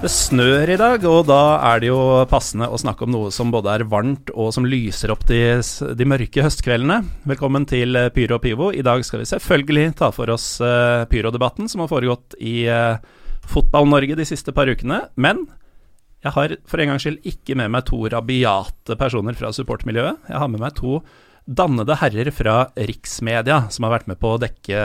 Det snør i dag, og da er det jo passende å snakke om noe som både er varmt og som lyser opp de, de mørke høstkveldene. Velkommen til eh, Pyro og Pivo. I dag skal vi selvfølgelig ta for oss uh, pyrodebatten som har foregått i uh, Fotball-Norge de siste par ukene. Men jeg har for en gangs skyld ikke med meg to rabiate personer fra supportmiljøet. Jeg har med meg to dannede herrer fra riksmedia som har vært med på å dekke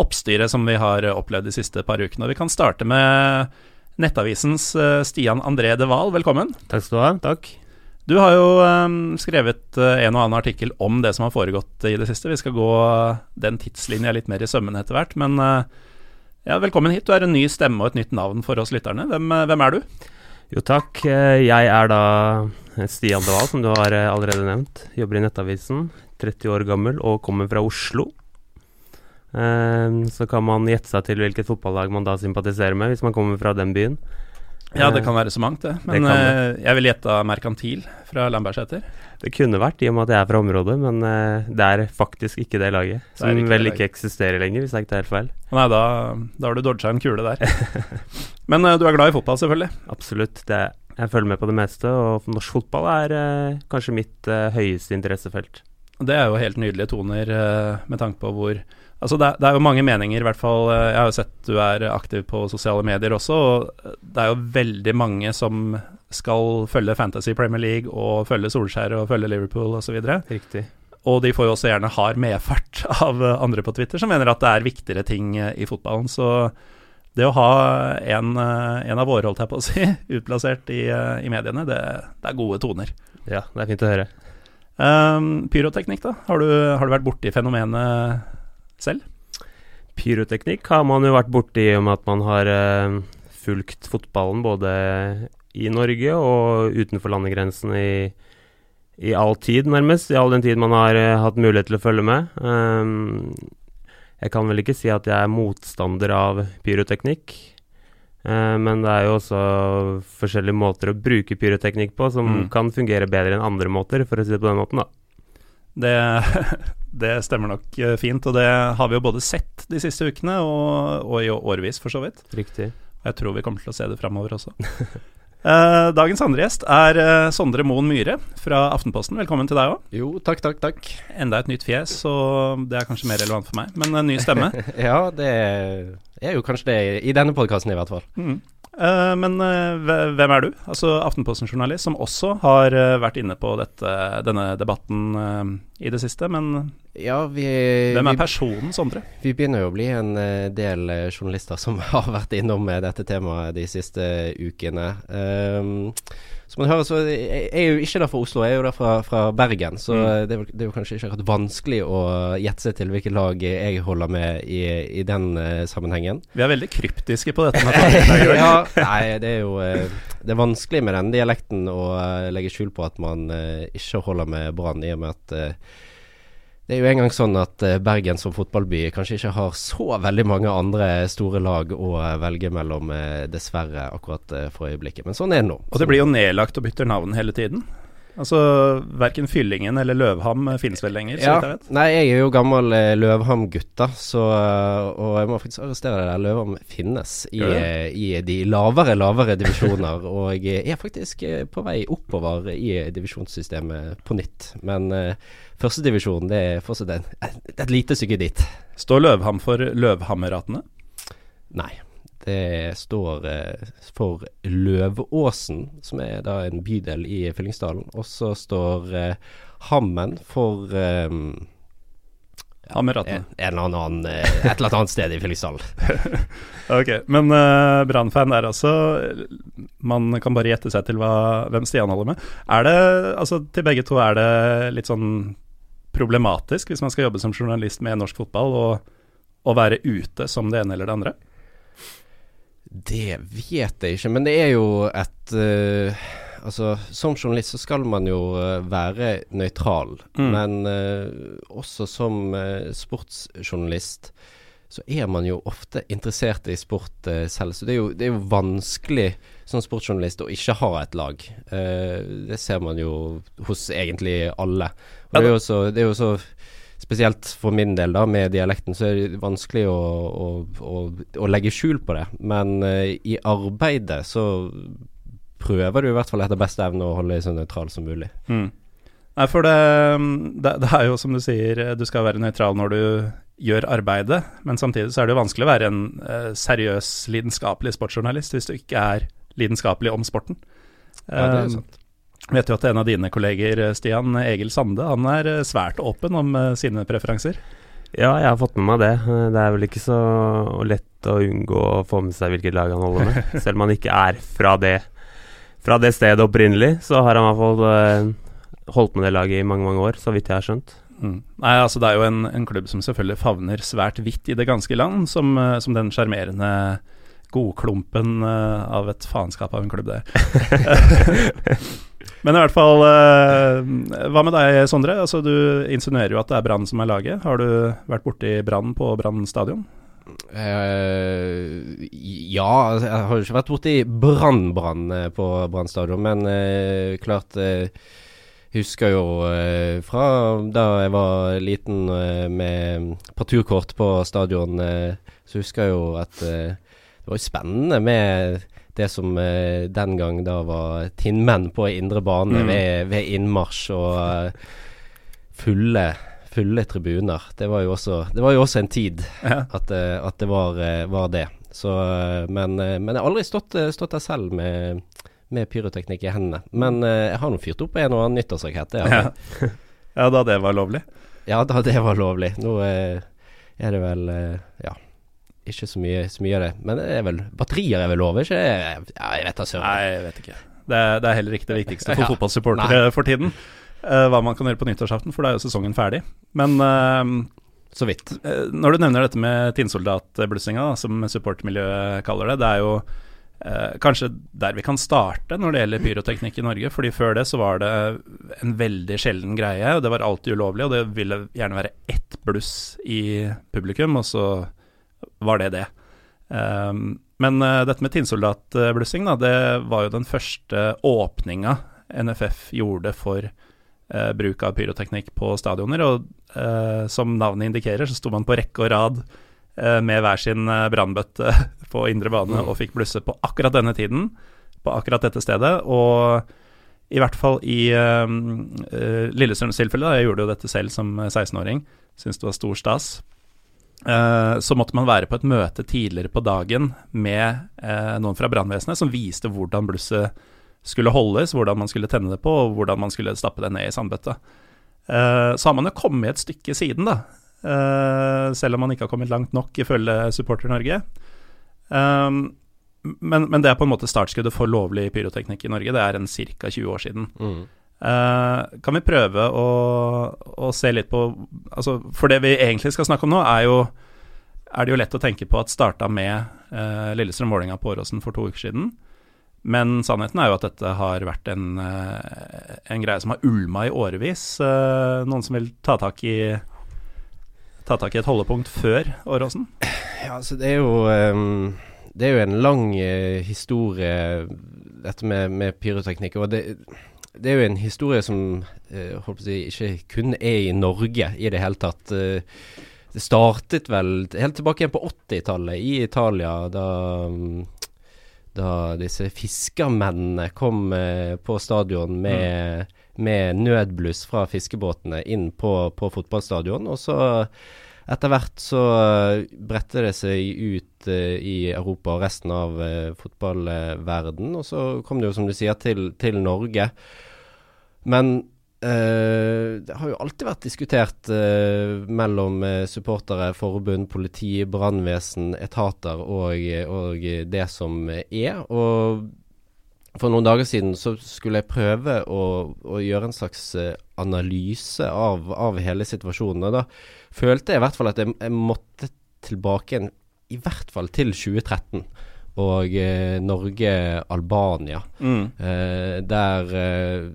oppstyret som vi har opplevd de siste par ukene. Og vi kan starte med Nettavisens uh, Stian André De Wahl, velkommen. Takk skal du ha. Takk. Du har jo um, skrevet uh, en og annen artikkel om det som har foregått i det siste. Vi skal gå den tidslinja litt mer i sømmene etter hvert. Men ja, velkommen hit. Du er en ny stemme og et nytt navn for oss lytterne. Hvem, hvem er du? Jo, takk. Jeg er da Stian De Wahl, som du har allerede nevnt. Jobber i Nettavisen. 30 år gammel og kommer fra Oslo. Ehm, så kan man gjette seg til hvilket fotballag man da sympatiserer med, hvis man kommer fra den byen. Ja, det kan være så mangt, det. Men det det. jeg vil gjette Merkantil fra Lambertseter. Det kunne vært, i og med at jeg er fra området, men det er faktisk ikke det laget. Som ikke vel ikke eksisterer lenger, hvis jeg ikke tar helt feil. Nei, da, da har du dodga en kule der. men du er glad i fotball, selvfølgelig? Absolutt. Det, jeg følger med på det meste, og norsk fotball er kanskje mitt høyeste interessefelt. Det er jo helt nydelige toner med tanke på hvor Altså det, det, er jo mange meninger, i hvert fall. Eh, jeg har jo sett du er aktiv på sosiale medier også, og det er jo veldig mange som skal følge Fantasy Premier League og følge Solskjær og følge Liverpool osv. Riktig. Og de får jo også gjerne hard medfart av andre på Twitter som mener at det er viktigere ting i fotballen. Så det å ha en, en av våre, holdt jeg på å si, utplassert i, i mediene, det, det, er gode toner. Ja, det er fint å høre. Um, pyroteknikk, da? Har du, har du vært borti fenomenet selv? Pyroteknikk har man jo vært borti i og med at man har uh, fulgt fotballen både i Norge og utenfor landegrensen i, i, all tid, nærmest. I all den tid man har uh, hatt mulighet til å følge med. Um, jeg kan vel ikke si at jeg er motstander av pyroteknikk. Uh, men det er jo også forskjellige måter å bruke pyroteknikk på som mm. kan fungere bedre enn andre måter, for å si det på den måten, da. Det, det, stemmer nok eh, fint, og det har vi jo både sett de siste ukene og, og i årevis, for så vidt. Riktig. Jeg tror vi kommer til å se det framover også. Uh, dagens andre gjest er uh, Sondre Moen Myhre fra Aftenposten. Velkommen til deg òg. Jo, takk, takk, takk. Enda et nytt fjes, så det er kanskje mer relevant for meg. Men en ny stemme. ja, det er jo kanskje det i denne podkasten i hvert fall. Mm. Uh, men uh, hvem er du? Altså Aftenposten-journalist som også har uh, vært inne på dette, denne debatten i det siste. Men ja, vi, hvem er personen Sondre? Vi begynner jo å bli en del journalister som har vært innom dette temaet de siste ukene. Um, som man hører, så jeg er jo ikke der fra Oslo, jeg er jo der fra, fra Bergen. Så mm. det, er, det, er, jo kanskje ikke akkurat vanskelig å gjette seg til hvilket lag jeg holder med i, i den uh, sammenhengen. Vi er veldig kryptiske på dette. ja, nei, det er jo uh, Det er vanskelig med den dialekten å uh, legge skjul på at man ikke holder med Brann, i og med at det er jo engang sånn at eh, Bergen som fotballby kanskje ikke har så veldig mange andre store lag å eh, velge mellom, eh, dessverre, akkurat for øyeblikket. Men sånn er det nå. Og det blir jo nedlagt og bytter navn hele tiden? Altså, Verken Fyllingen eller Løvham finnes vel lenger? så Ja, jeg vet. nei, jeg er jo gammel eh, Løvham-gutt, da. Så, og jeg må faktisk arrestere det der. Løvham finnes i, i de lavere, lavere divisjoner. og jeg er faktisk på vei oppover i divisjonssystemet på nytt. Men uh, Førstedivisjon er fortsatt et, et lite stykke dit. Står Løvham for Løvhammeratene? Nei. Det står eh, for Løvåsen, som er da en bydel i Fyllingsdalen. Og så står eh, Hammen for annen, eh, et eller annet sted i Fyllingsdalen. ok, men uh, Brann-fan er altså Man kan bare gjette seg til hva, hvem Stian holder med. Er det, altså til begge to, er det litt sånn problematisk hvis man skal jobbe som journalist med norsk fotball, og, og være ute som det ene eller det andre? Det vet jeg ikke, men det er jo et uh, Altså, som journalist så skal man jo uh, være nøytral, mm. men uh, også som sportsjournalist så er man jo ofte interessert i sport selv. Så det er, jo, det er, jo, vanskelig som sportsjournalist å ikke ha et lag. det ser man jo hos egentlig alle. Og det er jo så, spesielt for min del, da, med dialekten, så er det vanskelig å, å, å, å legge skjul på det. Men uh, i arbeidet så prøver du i hvert fall etter beste evne å holde deg så nøytral som mulig. Mm. Nei, for det, det, det, er jo som du sier, du skal være nøytral når du gjør arbeidet, men samtidig så er det jo vanskelig å være en uh, seriøs, lidenskapelig sportsjournalist hvis du ikke er lidenskapelig om sporten. Ja, det er sant. Vet jo at en av dine kolleger, Stian Egil Sande, han er eh, svært åpen om eh, sine preferanser. Ja, jeg har fått med meg det. Eh, det er vel ikke så lett å unngå å få med seg hvilket lag han holder med. Selv om han ikke er fra det, fra det stedet opprinnelig, så har han i hvert fall holdt med det laget i mange, mange år, så vidt jeg har skjønt. Mm. Nei, altså Det er jo en, en, klubb som selvfølgelig favner svært vidt i det ganske land, som, som den sjarmerende godklumpen av et faenskap av en klubb, det. Men i hvert fall eh, Hva med deg, Sondre? Altså, du insinuerer jo at det er Brann som er laget. Har du vært borti Brann på Brann stadion? Uh, ja, altså, jeg har jo ikke vært borti Brann-Brann eh, på Brann stadion, men uh, klart uh, husker jo uh, fra da jeg var liten med parturkort på stadion, så husker jeg jo at det var jo spennende med det som eh, den gang da var tinnmenn på indre bane mm. ved, ved, innmarsj og uh, fulle, fulle tribuner. Det var jo også, var jo også en tid ja. at, uh, at, det var, uh, var det. Så, men, men, jeg har aldri stått, stått der selv med, med, pyroteknikk i hendene. Men jeg har nå fyrt opp en og annen nyttårsrakett. Ja. ja, da det var lovlig? Ja, da det var lovlig. Nå er det vel Ja ikke så mye, så mye, av det. Men det er vel, batterier er vel lov, ikke Ja, jeg vet da søren. Nei, jeg vet ikke. Det er, det er, heller ikke det viktigste for ja. fotballsupportere for tiden. Uh, hva man kan gjøre på nyttårsaften, for da er jo sesongen ferdig. Men uh, Så vidt. Uh, når du nevner dette med tinnsoldatblussinga, som supportmiljøet kaller det, det er jo kanskje der vi kan starte når det gjelder pyroteknikk i Norge. fordi før det så var det en veldig sjelden greie, og det var alltid ulovlig. Og det ville gjerne være ett bluss i publikum, og så var det det. Um, men uh, dette med tinnsoldatblussing, da, det var jo den første åpninga NFF gjorde for uh, bruk av pyroteknikk på stadioner. Og uh, som navnet indikerer, så sto man på rekke og rad med hver sin brannbøtte på indre bane mm. og fikk blusse på akkurat denne tiden, på akkurat dette stedet. Og i hvert fall i Lillestrøms tilfelle, da, jeg gjorde jo dette selv som 16-åring, syntes det var stor stas. Uh, så måtte man være på et møte tidligere på dagen med uh, noen fra brannvesenet som viste hvordan blusset skulle holdes, hvordan man skulle tenne det på, og hvordan man skulle stappe det ned i sandbøtta. Uh, så har man jo kommet et stykke siden, da. selv om man ikke har kommet langt nok, ifølge Supporter Norge. Men, men, det er på en måte startskuddet for lovlig pyroteknikk i Norge. Det er en ca. 20 år siden. Mm. Uh, kan vi prøve å, å, se litt på altså, For det vi egentlig skal snakke om nå, er jo er det jo lett å tenke på at starta med uh, Lillestrøm-Vålerenga på Åråsen for to uker siden. Men sannheten er jo at dette har vært en, uh, en greie som har ulma i årevis. noen som vil ta tak i ta tak i et holdepunkt før Åråsen? Ja, altså det er jo um, Det er jo en lang historie, dette med, med pyroteknikk. Og det det er jo en historie som eh, jeg, ikke kun er i Norge i det hele tatt. Eh, det startet vel helt tilbake igjen på 80-tallet i Italia, da, da disse fiskermennene kom eh, på stadion med, mm. med nødbluss fra fiskebåtene inn på, på fotballstadion. Og så etter hvert så bredte det seg ut uh, i Europa og resten av uh, fotballverden. Og så kom det jo, som du sier, til, til Norge. Men uh, det har jo alltid vært diskutert mellom supportere, forbund, politi, brannvesen, etater og, og, det som er. Og for noen dager siden så skulle jeg prøve å, å gjøre en slags analyse av, av hele situasjonen. Og da følte jeg i hvert fall at jeg, jeg måtte tilbake igjen, i hvert fall til 2013 og eh, Norge-Albania. Mm. Eh, der eh,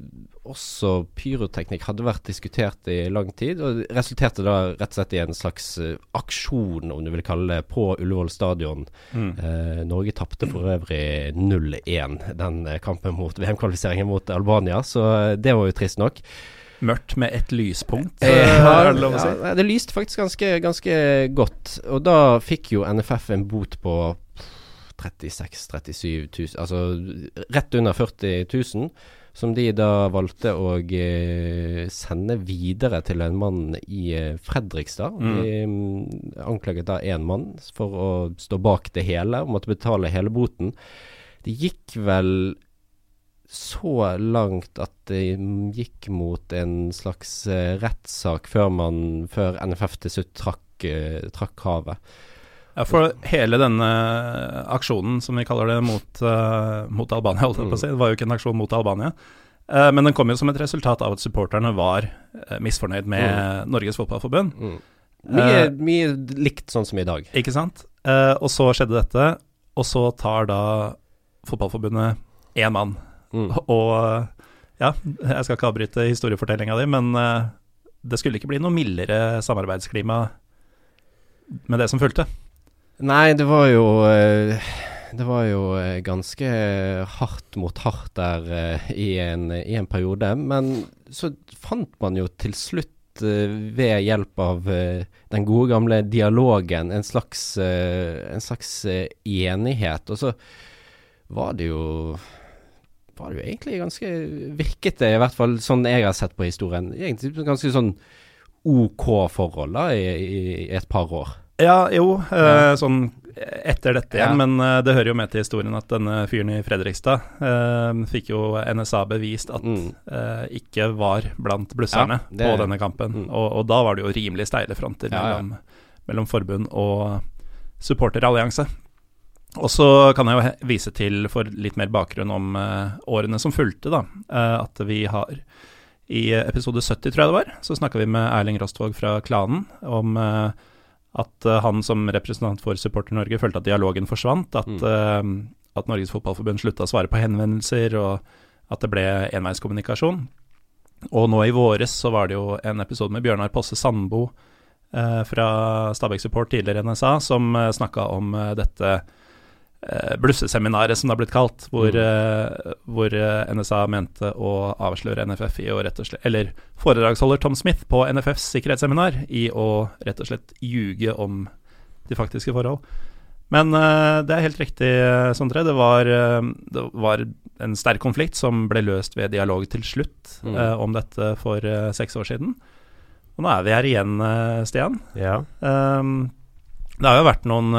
også pyroteknikk hadde vært diskutert i lang tid, og resulterte da rett og slett i en slags uh, aksjon, om du vil kalle det, på Ullevål stadion. Mm. Eh, Norge tapte for øvrig 0-1 den kampen mot VM-kvalifiseringen mot Albania, så det var jo trist nok. mørkt med et lyspunkt. Eh, eh, ja, det si? ja, det lyste faktisk ganske, ganske godt. Og da fikk jo NFF en bot på 36 000-37 000, altså rett under 40 000. Som de da valgte å eh, sende videre til en mann i eh, Fredrikstad. Mm. De mm, anklaget da én mann for å stå bak det hele og måtte betale hele boten. Det gikk vel så langt at det gikk mot en slags eh, rettssak før, man- før NFF til slutt trakk, trakk kravet. Ja, for hele denne aksjonen, som vi kaller det, mot, uh, mot Albania, holdt jeg på å si, det var jo ikke en aksjon mot Albania, Uh, men den kom jo som et resultat av at supporterne var uh, misfornøyd med Norges Fotballforbund, Mm. Mye, mye likt sånn som i dag. ikke sant? Og så skjedde dette, og så tar da Fotballforbundet én mann. Mm. Og ja, jeg skal ikke avbryte historiefortellinga di, men det skulle ikke bli noe mildere samarbeidsklima med det som fulgte. Nei, det var jo eh, Det var jo eh, ganske hardt mot hardt der eh, i, en, i en periode. Men så fant man jo til slutt ved hjelp av den gode gamle dialogen en slags, en slags enighet. Og så var det jo var det jo egentlig ganske Virket det, i hvert fall sånn jeg har sett på historien, egentlig ganske sånn OK forhold da, i, i et par år. Ja, jo, eh, sånn etter dette igjen, Ja. men eh, det hører jo med til historien at denne fyren i Fredrikstad eh, fikk jo NSA bevist at Mm. eh, ikke var blant blusserne Ja, det- på denne kampen. Mm. Og, og da var det jo rimelig steile fronter Ja, mellom, mellom forbund og supporterallianse. Og så kan jeg jo vise til, for litt mer bakgrunn om eh, årene som fulgte, da, eh, at vi har i episode 70, tror jeg det var, så snakka vi med Erling Rostvåg fra Klanen om eh, at eh, han som representant for Supporter-Norge følte at dialogen forsvant. At, Mm. uh, at Norges Fotballforbund slutta å svare på henvendelser, og at det ble enveiskommunikasjon. Og nå i våres så var det jo en episode med Bjørnar Posse Sandbo uh, fra Stabæk Support, tidligere NSA, som uh, snakka om dette eh, blusseseminaret, som det har blitt kalt, hvor, Mm. eh, hvor eh, NSA mente å avsløre NFF i å rett og slett Eller foredragsholder Tom Smith på NFFs sikkerhetsseminar i å rett og slett ljuge om de faktiske forhold. Men det er helt riktig, Sondre. Det var, det var en sterk konflikt som ble løst ved dialog til slutt Mm. om dette for seks år siden. Og nå er vi her igjen, Stian. Ja. Det har jo vært noen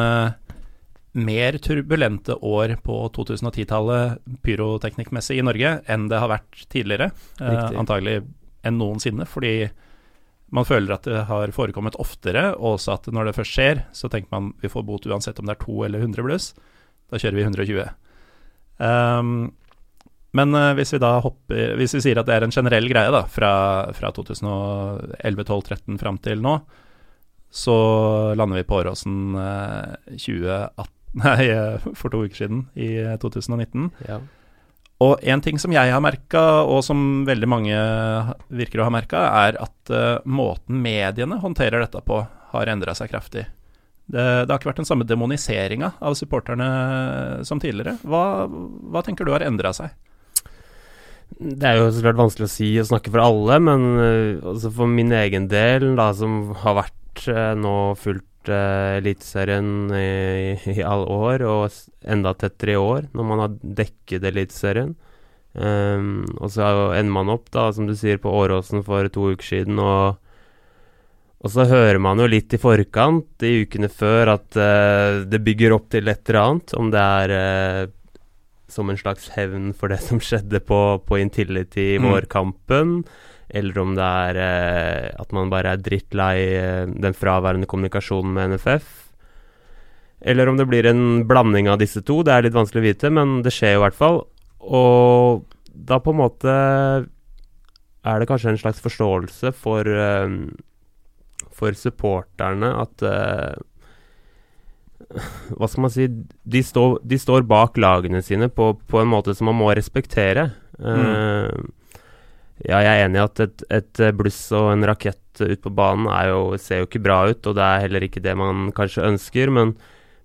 mer turbulente år på 2010-tallet pyroteknikkmessig i Norge enn det har vært tidligere. Uh, Riktig. antagelig enn noensinne, fordi man føler at det har forekommet oftere, og også at når det først skjer, så tenker man vi får bot uansett om det er to eller 100 bluss. Da kjører vi 120. Um, men eh, hvis vi da hopper Hvis vi sier at det er en generell greie da fra, fra 2011, 12, 13 fram til nå, så lander vi på Åråsen eh, 2018 Nei, eh, for to uker siden, i eh, 2019. ja. Og en ting som jeg har merka, og som veldig mange virker å ha merka, er at uh, måten mediene håndterer dette på, har endra seg kraftig. Det, det har ikke vært den samme demoniseringa av supporterne som tidligere. Hva, hva tenker du har endra seg? Det er jo så klart vanskelig å si og snakke for alle, men uh, altså for min egen del, da, som har vært uh, nå fulgt uh, Eliteserien i, i alle år, og enda tettere i år, når man har dekket Eliteserien. Um, og så ender man opp, da, som du sier, på Åråsen for to uker siden, og og så hører man jo litt i forkant, i ukene før, at uh, det bygger opp til et eller annet. Om det er uh, som en slags hevn for det som skjedde på, på Intility i Mm. Eller om det er eh, at man bare er drittlei eh, den fraværende kommunikasjonen med NFF. Eller om det blir en blanding av disse to. Det er litt vanskelig å vite, men det skjer jo i hvert fall. Og da på en måte er det kanskje en slags forståelse for eh, for supporterne at eh, Hva skal man si de, står- de står bak lagene sine på, på en måte som man må respektere. Eh, ja, jeg er enig i at et, et bluss og en rakett ut på banen jo, ser jo ikke bra ut, og det er heller ikke det man kanskje ønsker, men,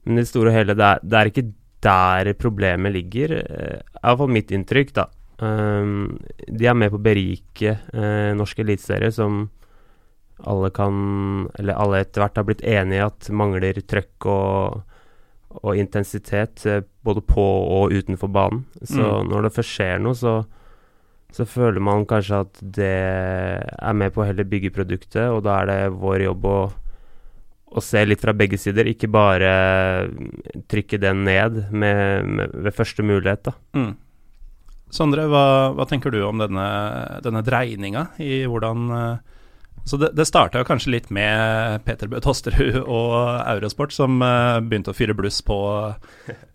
men i det store og hele, det er, det er ikke der problemet ligger. Er Iallfall mitt inntrykk, da. Um, de er med på å berike uh, norsk eliteserie, som alle kan Eller alle etter hvert har blitt enige i at mangler trøkk og, og intensitet uh, både på og utenfor banen. Så mm. når det først skjer noe, så, så føler man kanskje at det er med på å heller bygge produktet, og da er det vår jobb å å se litt fra begge sider, ikke bare trykke den ned med, med, ved første mulighet. da. Mm. Sondre, hva, hva, tenker du om denne, denne dreininga i hvordan uh, så Det, det starta kanskje litt med Peter Bø Tosterud og Eurosport, som uh, begynte å fyre bluss på,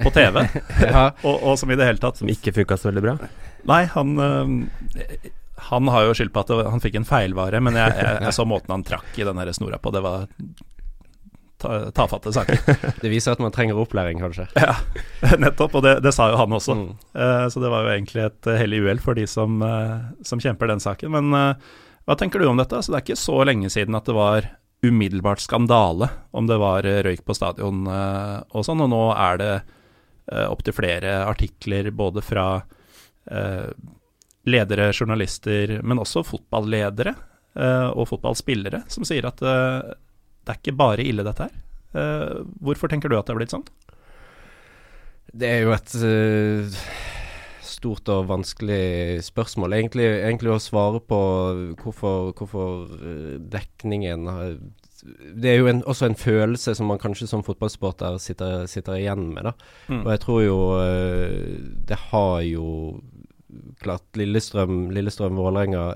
på TV. ja. og, og, som i det hele tatt Som ikke funka så veldig bra? Nei, han uh, han har jo skyld på at det, han fikk en feilvare, men jeg, jeg, jeg så måten han trakk i den snora på. Det var ta, tafatte saker. det viser at man trenger opplæring, kanskje. Ja, nettopp. Og det, det sa jo han også. Mm. Uh, så det var jo egentlig et hellig uhell for de som, uh, som, kjemper den saken. Men uh, hva tenker du om dette? Altså, det er ikke så lenge siden at det var umiddelbart skandale om det var røyk på stadion og sånn, og nå er det opptil flere artikler både fra ledere, journalister, men også fotballedere og fotballspillere som sier at det er ikke bare ille, dette her. Hvorfor tenker du at det er blitt sånn? Det er jo et stort og vanskelig spørsmål. Egentlig, egentlig å svare på hvorfor, hvorfor dekningen dekningen Det er jo en, også en følelse som man kanskje som fotballsporter sitter, sitter igjen med. da. Mm. Og jeg tror jo Det har jo klart Lillestrøm, Lillestrøm Vålerenga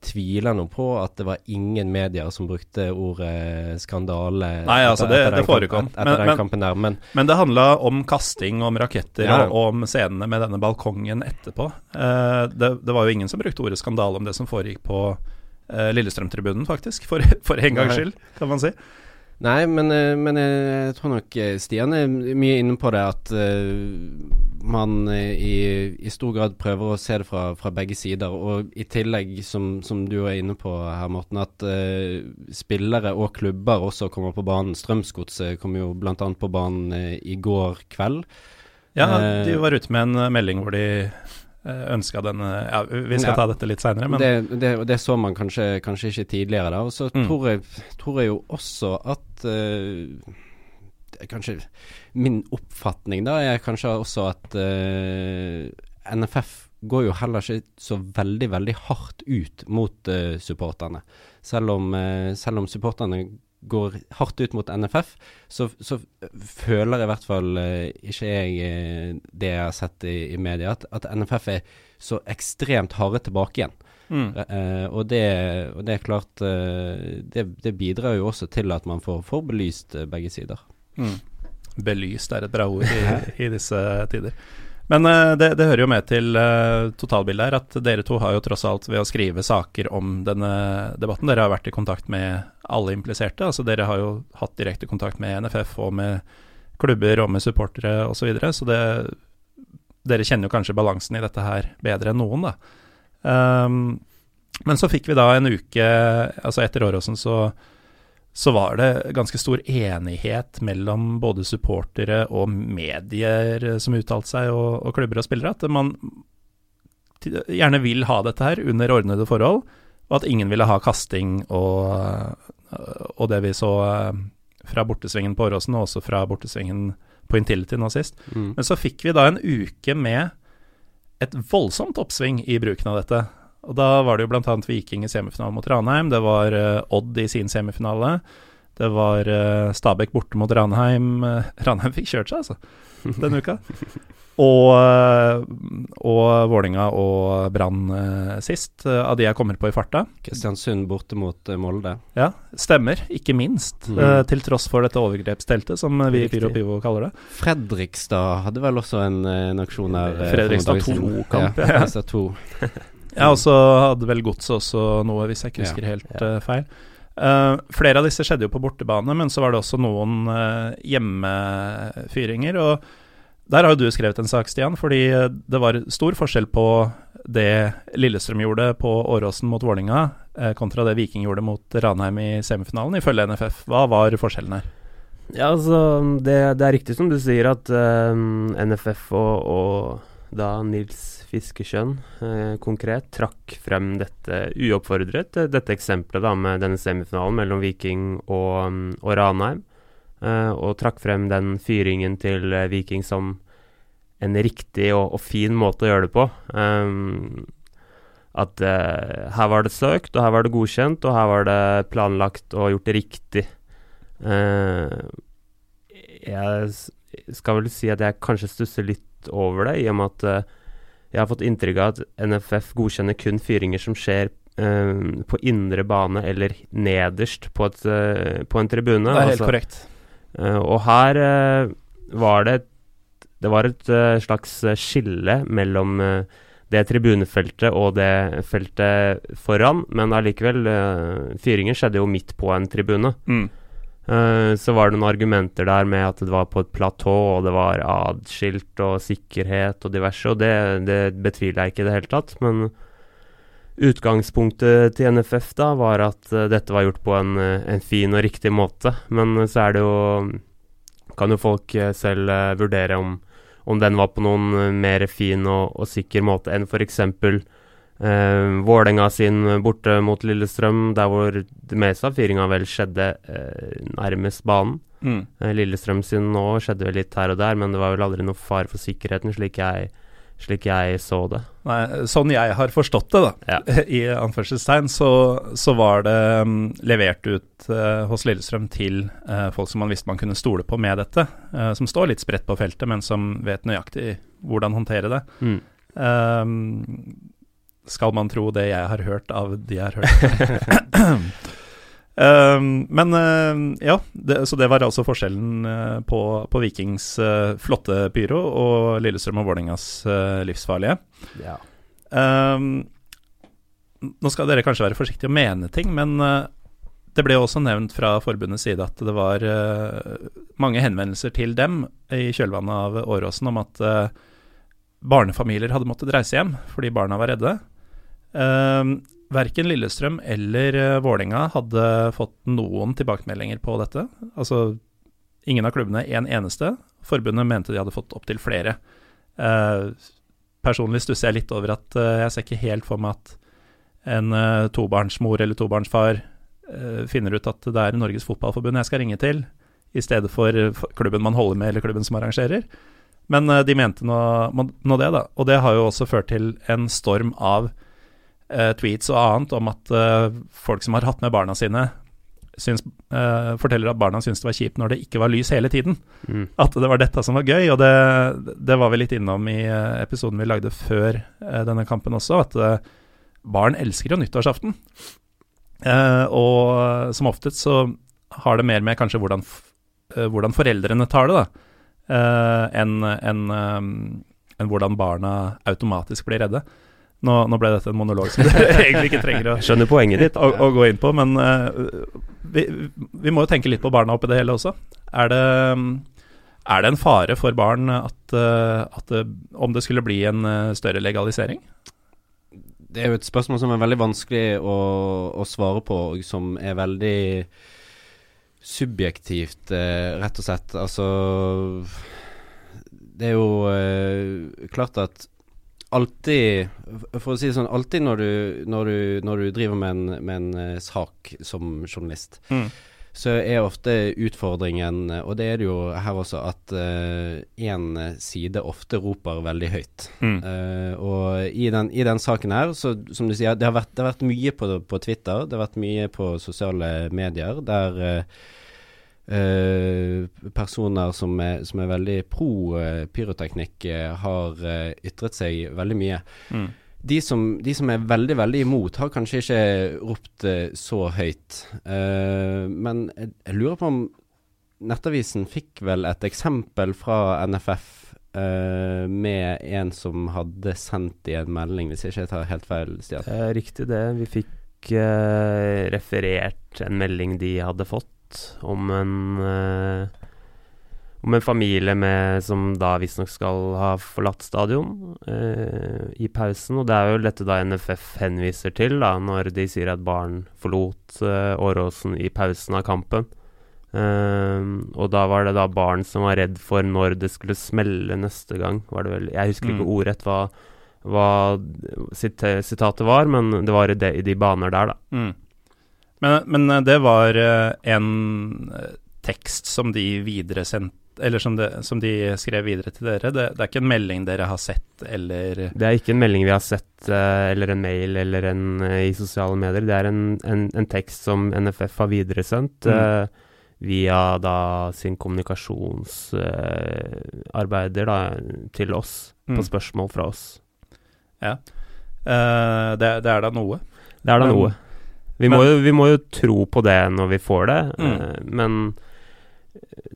tviler nå på at det var ingen medier som brukte ordet skandale Nei, altså det, det forekom. Etter men, den kampen der, men, men det handla om kasting, om raketter ja. og om scenene med denne balkongen etterpå. Eh, det, det, var jo ingen som brukte ordet skandale om det som foregikk på eh, Lillestrøm-tribunen, faktisk. For, for en gangs skyld, kan man si. Nei, men, eh, men, jeg tror nok eh, Stian er mye inne på det at man i, i, stor grad prøver å se det fra, fra begge sider. Og i tillegg, som, som, du er inne på her, Morten, at uh, spillere og klubber også kommer på banen. Strømsgodset kom jo bl.a. på banen i går kveld. Ja, de var ute med en melding hvor de Eh, ønska den ja, Vi skal ja, ta dette litt seinere, men det, det, det, så man kanskje, kanskje, ikke tidligere, da. Og så mm. tror, tror, jeg, jo også at uh, Kanskje min oppfatning da er kanskje også at uh, eh, NFF går jo heller ikke så veldig, veldig hardt ut mot uh, supporterne. Selv om, selv om supporterne går hardt ut mot NFF, så, så føler i hvert fall uh, ikke jeg uh, det jeg har sett i, i media, at, at, NFF er så ekstremt harde tilbake igjen. Mm. Uh, og, det, og, det, er klart det, det, bidrar jo også til at man får, får belyst begge sider. Mm. Belyst er et bra ord i, i disse tider. Men uh, det, det, hører jo med til uh, totalbildet her at dere to har jo tross alt ved å skrive saker om denne debatten Dere har vært i kontakt med alle impliserte. altså Dere har jo hatt direkte kontakt med NFF og med klubber og med supportere osv. Så, videre, så det, dere kjenner jo kanskje balansen i dette her bedre enn noen, da. Um, men så fikk vi da en uke, altså etter Åråsen så så var det ganske stor enighet mellom både supportere og medier som uttalte seg, og, og, klubber og spillere, at man gjerne vil ha dette her under ordnede forhold, og at ingen ville ha kasting og, og det vi så eh, fra bortesvingen på Åråsen, og også fra bortesvingen på Intility nå sist. Mm. Men så fikk vi da en uke med et voldsomt oppsving i bruken av dette. Og Da var det jo bl.a. Viking i semifinalen mot Ranheim. Det var uh, Odd i sin semifinale. Det var uh, Stabæk borte mot Ranheim. Uh, Ranheim fikk kjørt seg, altså, denne uka. Og, og Vålinga og Brann sist, av de jeg kommer på i farta. Kristiansund borte mot Molde. Ja, stemmer. Ikke minst. Mm. til tross for dette overgrepsteltet, som vi i Pyro Pivo kaller det. Fredrikstad hadde vel også en, en aksjon der. Fredrikstad 2-kamp. Ja. 2. Ja, og så hadde vel Godset også noe, hvis jeg ikke husker ja, helt uh, feil. Uh, flere av disse skjedde jo på bortebane, men så var det også noen uh, hjemmefyringer. Og der har jo du skrevet en sak, Stian, fordi det var stor forskjell på det Lillestrøm gjorde på Åråsen mot Vålinga kontra det Viking gjorde mot Ranheim i semifinalen, ifølge NFF. Hva var forskjellen her? Ja, altså, det, det er riktig som du sier, at NFF og, og da Nils Fiskesjøen eh, konkret trakk frem dette uoppfordret, eh, dette eksempelet da med denne semifinalen mellom Viking og, mm, og Ranheim, eh, og trakk frem den fyringen til eh, Viking som en riktig og, og, fin måte å gjøre det på. Um, at uh, her var det søkt, og her var det godkjent, og her var det planlagt og gjort det riktig. Uh, jeg skal vel si at jeg kanskje stusser litt over det, i og med at uh, jeg har fått inntrykk av at NFF godkjenner kun fyringer som skjer på indre bane eller nederst på, et, på en tribune. Det er helt altså, korrekt. og her var det Det var et slags skille mellom det tribunefeltet og det feltet foran, men allikevel Fyringen skjedde jo midt på en tribune. Mm. Uh, så var det noen argumenter der med at det var på et platå, og det var adskilt og sikkerhet og diverse, og det, det betviler jeg ikke i det hele tatt. Men utgangspunktet til NFF da var at uh, dette var gjort på en, en, fin og riktig måte. Men så er det jo Kan jo folk selv vurdere om om den var på noen eh, mer fin og, og sikker måte enn f.eks. Eh, Vålerenga sin borte mot Lillestrøm, der hvor det meste av fyringa vel skjedde uh, nærmest banen. Mm. Uh, Lillestrøm sin nå skjedde vel litt her og der, men det var vel aldri noe fare for sikkerheten, slik jeg slik jeg så det. Nei, sånn jeg har forstått det, da, ja. i anførselstegn, så, så, var det um, levert ut uh, hos Lillestrøm til uh, folk som man visste man kunne stole på med dette. Uh, som står litt spredt på feltet, men som vet nøyaktig hvordan håndtere det. Mm. Um, skal man tro det jeg har hørt av de jeg har hørt. um, men uh, ja, det, så det var altså forskjellen uh, på, på, Vikings uh, flotte pyro og Lillestrøm og Vålerengas livsfarlige. Ja. Um, nå skal dere kanskje være forsiktige å mene ting, men det ble også nevnt fra forbundets side at det var mange henvendelser til dem i kjølvannet av Åråsen om at barnefamilier hadde måttet reise hjem fordi barna var redde. Uh, Verken Lillestrøm eller uh, Vålerenga hadde fått noen tilbakemeldinger på dette. Altså ingen av klubbene, en eneste. Forbundet mente de hadde fått opptil flere. Uh, personlig stusser jeg litt over at uh, jeg ser ikke helt for meg at en uh, tobarnsmor eller tobarnsfar finner ut at det er Norges Fotballforbund jeg skal ringe til, i stedet for klubben man holder med eller klubben som arrangerer. Men de mente nå, nå, det, da. Og det har jo også ført til en storm av tweets og annet om at uh, folk som har hatt med barna sine, syns, uh, forteller at barna syntes det var kjipt når det ikke var lys hele tiden. Mm. At det var dette som var gøy, og det, det var vi litt innom i episoden vi lagde før denne kampen også, at barn elsker jo nyttårsaften. og som oftest så har det mer med kanskje hvordan, hvordan foreldrene tar det, da, enn en, en hvordan barna automatisk blir redde. Nå, nå, ble dette en monolog som dere egentlig ikke trenger å, Skjønner poenget ditt. Å, å gå inn på, men uh, vi, vi, må jo tenke litt på barna oppi det hele også. Er det, er det en fare for barn at, uh, at det, om det skulle bli en uh, større legalisering? Det er jo et spørsmål som er veldig vanskelig å, å svare på, og som er veldig subjektivt, rett og slett. Altså Det er jo klart at alltid For å si det sånn, alltid når du, når du, når du driver med en, med en uh, sak som journalist, mm. så er ofte utfordringen, og det er det jo her også, at én uh, side ofte roper veldig høyt. Mm. Uh, og i den, i den, saken her, så som du sier, det har vært, det har vært mye på, på, Twitter, det har vært mye på sosiale medier der Uh, personer som er, som er, veldig pro uh, pyroteknikk, uh, har ytret seg veldig mye. Mm. De, som, de, som, er veldig, veldig imot, har kanskje ikke ropt så høyt. men jeg, jeg, lurer på om Nettavisen fikk vel et eksempel fra NFF med en som hadde sendt i en melding, hvis jeg ikke tar helt feil, Stian? riktig det. Vi fikk referert en melding de hadde fått om en uh, om en familie med, som da visstnok skal ha forlatt stadion eh, i pausen. Og det er jo dette da NFF henviser til, da, når de sier at barn forlot eh, Åråsen i pausen av kampen. Eh, og da var det da barn som var redd for når det skulle smelle neste gang, var det vel. Jeg husker ikke Mm. ordrett hva, hva sitatet var, men det var i de, i de baner der, da. Mm. Men, men eh, det var eh, en eh, tekst som de videresendte Eller som, det, som de skrev videre til dere. Det, det er ikke en melding dere har sett, eller Det er ikke en melding vi har sett, eller en mail, eller en i sosiale medier. Det er en, en, en tekst som NFF har videresendt Mm. uh, via da sin kommunikasjonsarbeider uh, til oss, Mm. på spørsmål fra oss. Eh, det, det er da noe. Det er da noe. Vi, må jo, vi må jo tro på det når vi får det, Mm. uh, men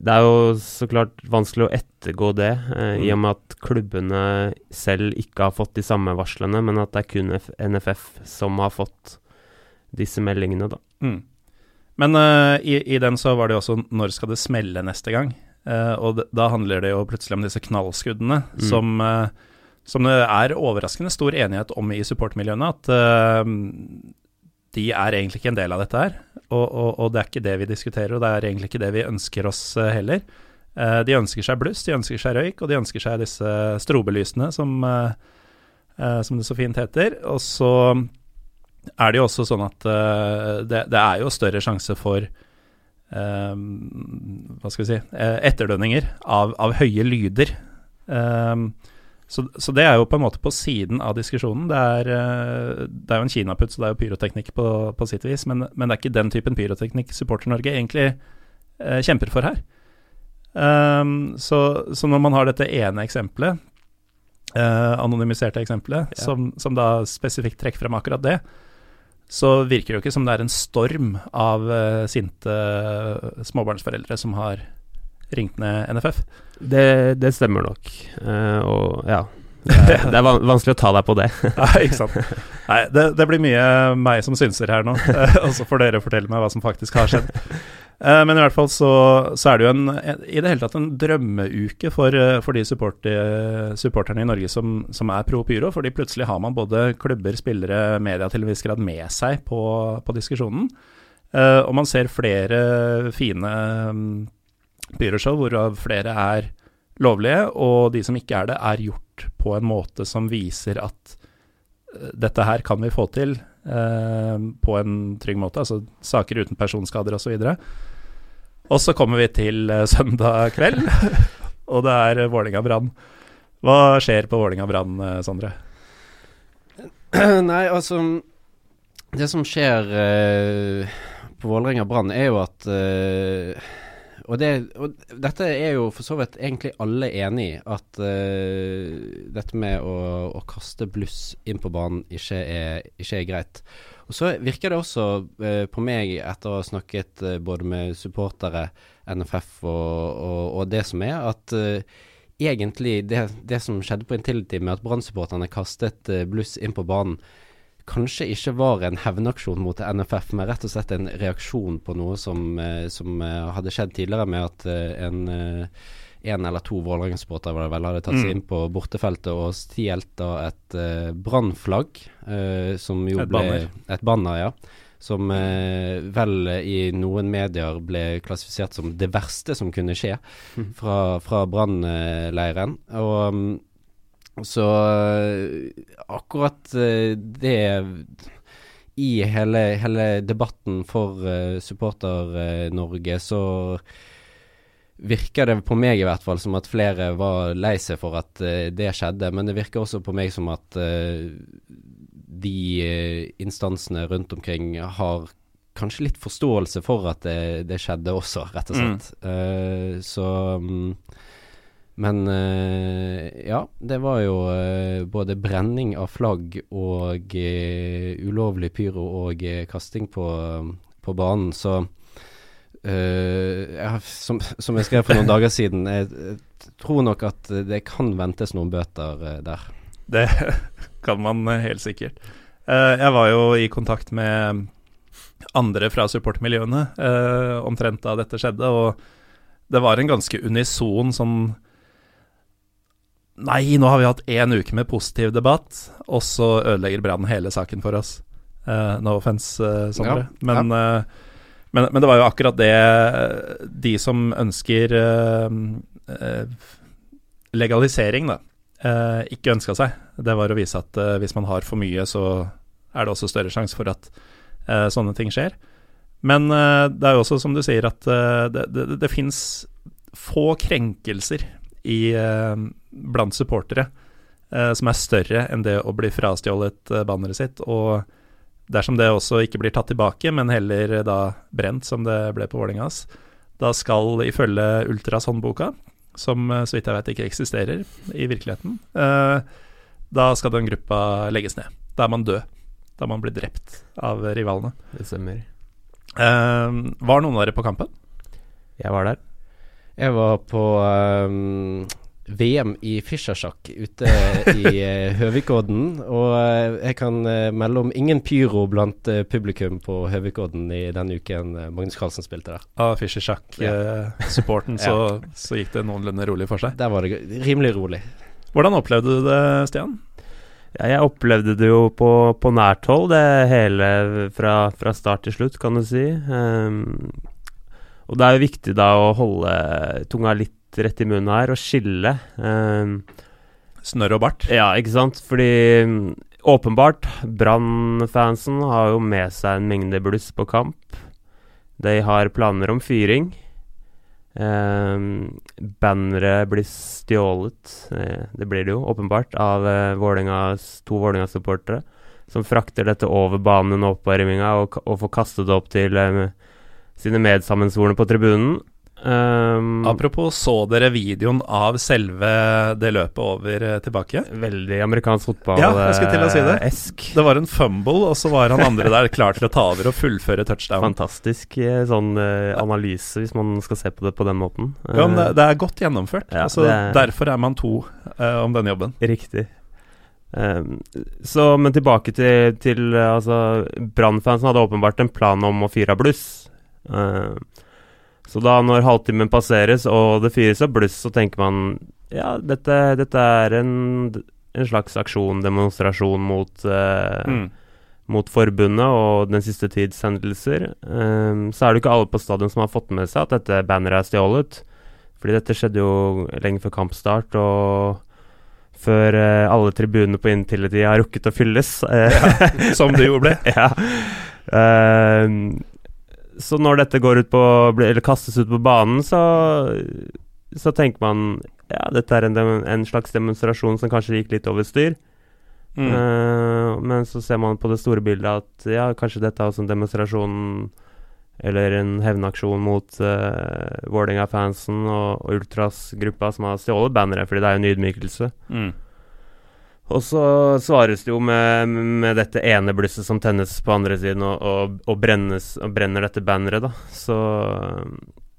det er jo så klart vanskelig å ettergå det, eh, i Mm. og med at klubbene selv ikke har fått de samme varslene, men at det er kun F NFF som har fått disse meldingene, da. Mm. Men uh, i, i den så var det jo også 'når skal det smelle neste gang'? Og da handler det jo plutselig om disse knallskuddene Mm. som, som det er overraskende stor enighet om i supportmiljøene. At eh, de er egentlig ikke en del av dette her. Og, og, og det er ikke det vi diskuterer, og det er egentlig ikke det vi ønsker oss eh, heller. Eh, de ønsker seg bluss, de ønsker seg røyk, og de ønsker seg disse strobelysene, som, eh, som det så fint heter. Og så er det jo også sånn at det, det er jo større sjanse for Hva skal vi si etterdønninger av, av høye lyder. Eh, så, så det er jo på en måte på siden av diskusjonen. Det er, eh, det er jo en kinaputt, så det er jo pyroteknikk på, på sitt vis, men, men det er ikke den typen pyroteknikk Supporter-Norge egentlig eh, kjemper for her. Um, så, så når man har dette ene eksempelet, eh, anonymiserte eksempelet, Ja. som, som da spesifikt trekker frem akkurat det, så virker det jo ikke som det er en storm av eh, sinte småbarnsforeldre som har ringt ned NFF. Det, det stemmer nok, Uh, og ja. Det er, det er van vanskelig å ta deg på det. Nei, ikke sant. Nei, det, det blir mye meg som synser her nå, eh, og så får dere fortelle meg hva som faktisk har skjedd. Eh, Men i hvert fall så, så er det jo en, i det hele tatt en drømmeuke for, for de support, supporterne i Norge som, som er pro Pyro, fordi plutselig har man både klubber, spillere, media til en viss grad med seg på, på diskusjonen. Og man ser flere fine mm, pyroshow, hvorav flere er lovlige, og de som ikke er det, er gjort på en måte som viser at eh, dette her kan vi få til eh, på en trygg måte, altså saker uten personskader osv. Og så kommer vi til eh, søndag kveld, og det er Vålinga-Brann. Hva skjer på Vålinga-Brann, eh, Sondre? Nei, altså Det som skjer eh, på Vålerenga Brann, er jo at eh, og, det, og dette er jo for så vidt egentlig alle enig i, at uh, dette med å, å kaste bluss inn på banen ikke er, ikke er greit. Og så virker det også uh, på meg, etter å ha snakket uh, både med supportere, NFF og, og, og det som er, at egentlig det, det som skjedde på Intility med at Brann-supporterne kastet bluss inn på banen, kanskje ikke var en hevnaksjon mot NFF, men rett og slett en reaksjon på noe som, eh, som eh, hadde skjedd tidligere, med at eh, en, en eller to Vålerenga-supportere var det vel, hadde tatt seg Mm. inn på bortefeltet og stjålet da et uh, Brann-flagg, som jo Et ble banner. Et banner, ja. Som eh, vel i noen medier ble klassifisert som det verste som kunne skje fra, fra Brann-leiren. Og mm, så eh, akkurat eh, det I hele, hele debatten for uh, Supporter-Norge så virker det på meg i hvert fall som at flere var lei seg for at eh, det skjedde. Men det virker også på meg som at eh, de eh, instansene rundt omkring har kanskje litt forståelse for at det, det skjedde også, rett og slett. Mm. så mm, Men eh, ja, det var jo eh, både brenning av flagg og eh, ulovlig pyro og kasting på, på banen, så ja, som, som jeg skrev for noen dager siden, jeg, tror nok at det kan ventes noen bøter der. Det kan man helt sikkert. Jeg var jo i kontakt med andre fra supportmiljøene omtrent da dette skjedde, og det var en ganske unison sånn Nei, nå har vi hatt én uke med positiv debatt, og så ødelegger Brann hele saken for oss. Uh, no offence, uh, Sondre. Ja, Men eh, Men, men, det var jo akkurat det de som ønsker uh, uh, legalisering, da, uh, ikke ønska seg. Det var å vise at hvis man har for mye, så er det også større sjanse for at sånne ting skjer. Men det er jo også som du sier, at det, det, det fins få krenkelser i, blant supportere som er større enn det å bli frastjålet banneret sitt. og Dersom det også ikke blir tatt tilbake, men heller da brent, som det ble på Vålerengas, da skal ifølge Ultras-håndboka, som eh, så vidt jeg vet ikke eksisterer i virkeligheten, eh, da skal den gruppa legges ned. Da er man død. Da man blir drept av rivalene. Det stemmer. Eh, var noen av dere på kampen? Jeg var der. Jeg var på um, VM i Fischersjakk ute i uh, Høvikodden. Og uh, jeg kan uh, melde om ingen pyro blant publikum på Høvikodden i den uken Magnus Carlsen spilte der. Av Fischersjakk-supporten ja. så, så, gikk det noenlunde rolig for seg? Der var det rimelig rolig. Hvordan opplevde du det, Stian? Ja, jeg opplevde det jo på, på nært hold, det hele fra, fra, start til slutt, kan du si. Um, og det er jo viktig da å holde tunga litt rett i munnen her og skille. Eh, Snørr og bart? Ja, ikke sant. Fordi mm, åpenbart, Brann-fansen har jo med seg en mengde bluss på kamp. De har planer om fyring. Eh, bannere blir stjålet, eh, det blir det jo åpenbart, av eh, Vålingas, to Vålerenga-supportere. Som frakter dette over banen og oppvarminga og, og, får kastet det opp til um, sine medsammensvorne på tribunen. Um, Apropos, så dere videoen av selve det løpet over uh, tilbake? Veldig amerikansk fotball Ja, jeg skulle til å si det. Esk. Det var en fumble, og så var han andre der klar til å ta over og fullføre touchdown. Fantastisk eh, sånn uh, analyse, hvis man skal se på det på den måten. ja, men det, det, er godt gjennomført. Ja, altså, er, derfor er man to uh, om denne jobben. Riktig. Um, så, men tilbake til, til altså, Brann-fansen hadde åpenbart en plan om å fyre av bluss. Uh, så da når halvtimen passeres og det fyres av bluss, så tenker man ja, dette, dette er en, en, slags aksjon, demonstrasjon mot, uh, mm. mot forbundet og den siste tids hendelser. Um, så er det ikke alle på stadion som har fått med seg at dette banneret er stjålet. Fordi dette skjedde jo lenge før kampstart, og før uh, alle tribunene på Intility har rukket å fylles. ja, som det jo ble. ja. Uh, så når dette går ut på Eller kastes ut på banen, så, så tenker man ja, dette er en, en, slags demonstrasjon som kanskje gikk litt over styr. Mm. Uh, men så ser man på det store bildet at ja, kanskje dette er også en demonstrasjon eller en hevnaksjon mot uh, Vålerenga-fansen og, og Ultras-gruppa som har stjålet banneret, fordi det er en ydmykelse. Mm. Og så svares det jo med, med, dette ene blusset som tennes på andre siden, og, og, og, brennes, og brenner dette banneret, da. Så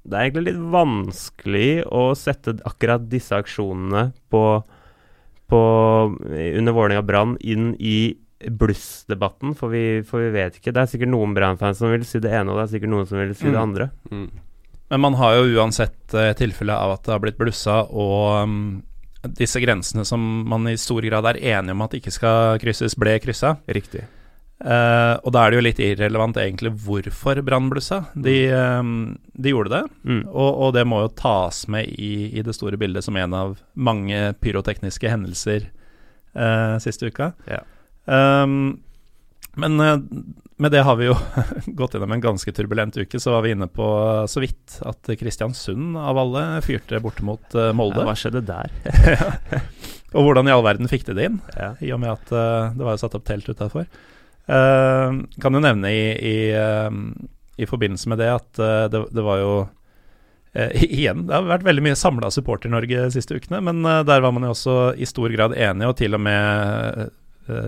det er egentlig litt vanskelig å sette akkurat disse aksjonene på, på under Vålerenga Brann inn i blussdebatten, for vi, for vi vet ikke. Det er sikkert noen Brann-fans som vil si det ene, og det er sikkert noen som vil si mm. det andre. Mm. Men man har jo uansett tilfellet tilfelle av at det har blitt blussa, og um disse grensene som man i stor grad er enige om at ikke skal krysses, ble kryssa. Riktig. Uh, og da er det jo litt irrelevant egentlig hvorfor Brann blussa. De, um, de, gjorde det, mm. og, og, det må jo tas med i, i, det store bildet som en av mange pyrotekniske hendelser uh, siste uka. Ja. Um, men uh, med det har vi jo gått gjennom en ganske turbulent uke. Så var vi inne på så vidt at Kristiansund av alle fyrte bort mot uh, Molde. Ja, hva skjedde der? og hvordan i all verden fikk de det inn, ja. i og med at uh, det var jo satt opp telt utafor. Uh, kan jo nevne i, i, i, forbindelse med det at det, det, var jo Igjen, det har vært veldig mye samla Supporter-Norge de siste ukene, men der var man jo også i stor grad enige, og til og med Eh,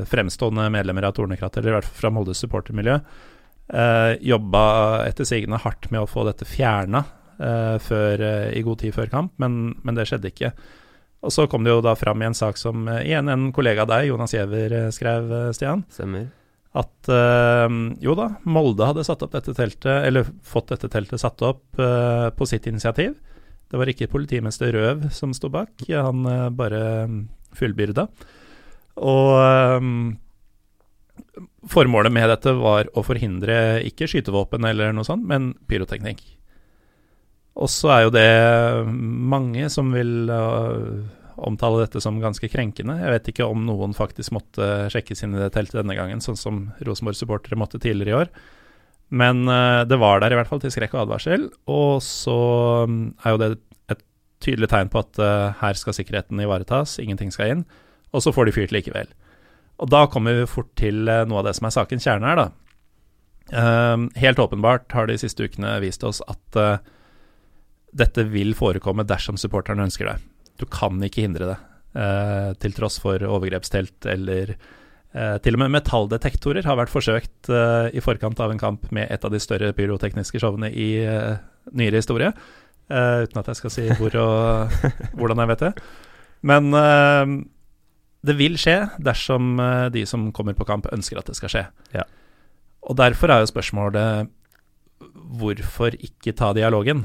fremstående medlemmer av Tornekrattet, eller i hvert fall fra Moldes supportermiljø, eh, jobba etter sigende hardt med å få dette fjerna eh, eh, i god tid før kamp, men, men, det skjedde ikke. Og så kom det jo da fram i en sak som eh, igjen en kollega av deg, Jonas Giæver, eh, skrev, Stian. Stemmer. At jo da, Molde hadde satt opp dette teltet, eller fått dette teltet satt opp på sitt initiativ. Det var ikke politimester Røv som sto bak, han bare fullbyrda. Og, um, formålet med dette var å forhindre ikke skytevåpen eller noe sånt, men pyroteknikk. Og så er jo det mange som vil uh, omtale dette som ganske krenkende. Jeg vet ikke om noen faktisk måtte sjekkes inn i det teltet denne gangen, sånn som Rosenborg-supportere måtte tidligere i år. Men uh, det var der i hvert fall til skrekk og advarsel. Og så um, er jo det et tydelig tegn på at uh, her skal sikkerheten ivaretas, ingenting skal inn. Og så får de fyrt likevel. Og da kommer vi fort til uh, noe av det som er sakens kjerne her, da. helt åpenbart har de siste ukene vist oss at dette vil forekomme dersom supporterne ønsker det. Du kan ikke hindre det, eh, til tross for overgrepstelt eller eh, Til og med metalldetektorer har vært forsøkt eh, i forkant av en kamp med et av de større pyrotekniske showene i eh, nyere historie. Eh, uten at jeg skal si hvor og hvordan jeg vet det. Men eh, det vil skje dersom de som kommer på kamp, ønsker at det skal skje. Ja. Og derfor er jo spørsmålet hvorfor ikke ta dialogen?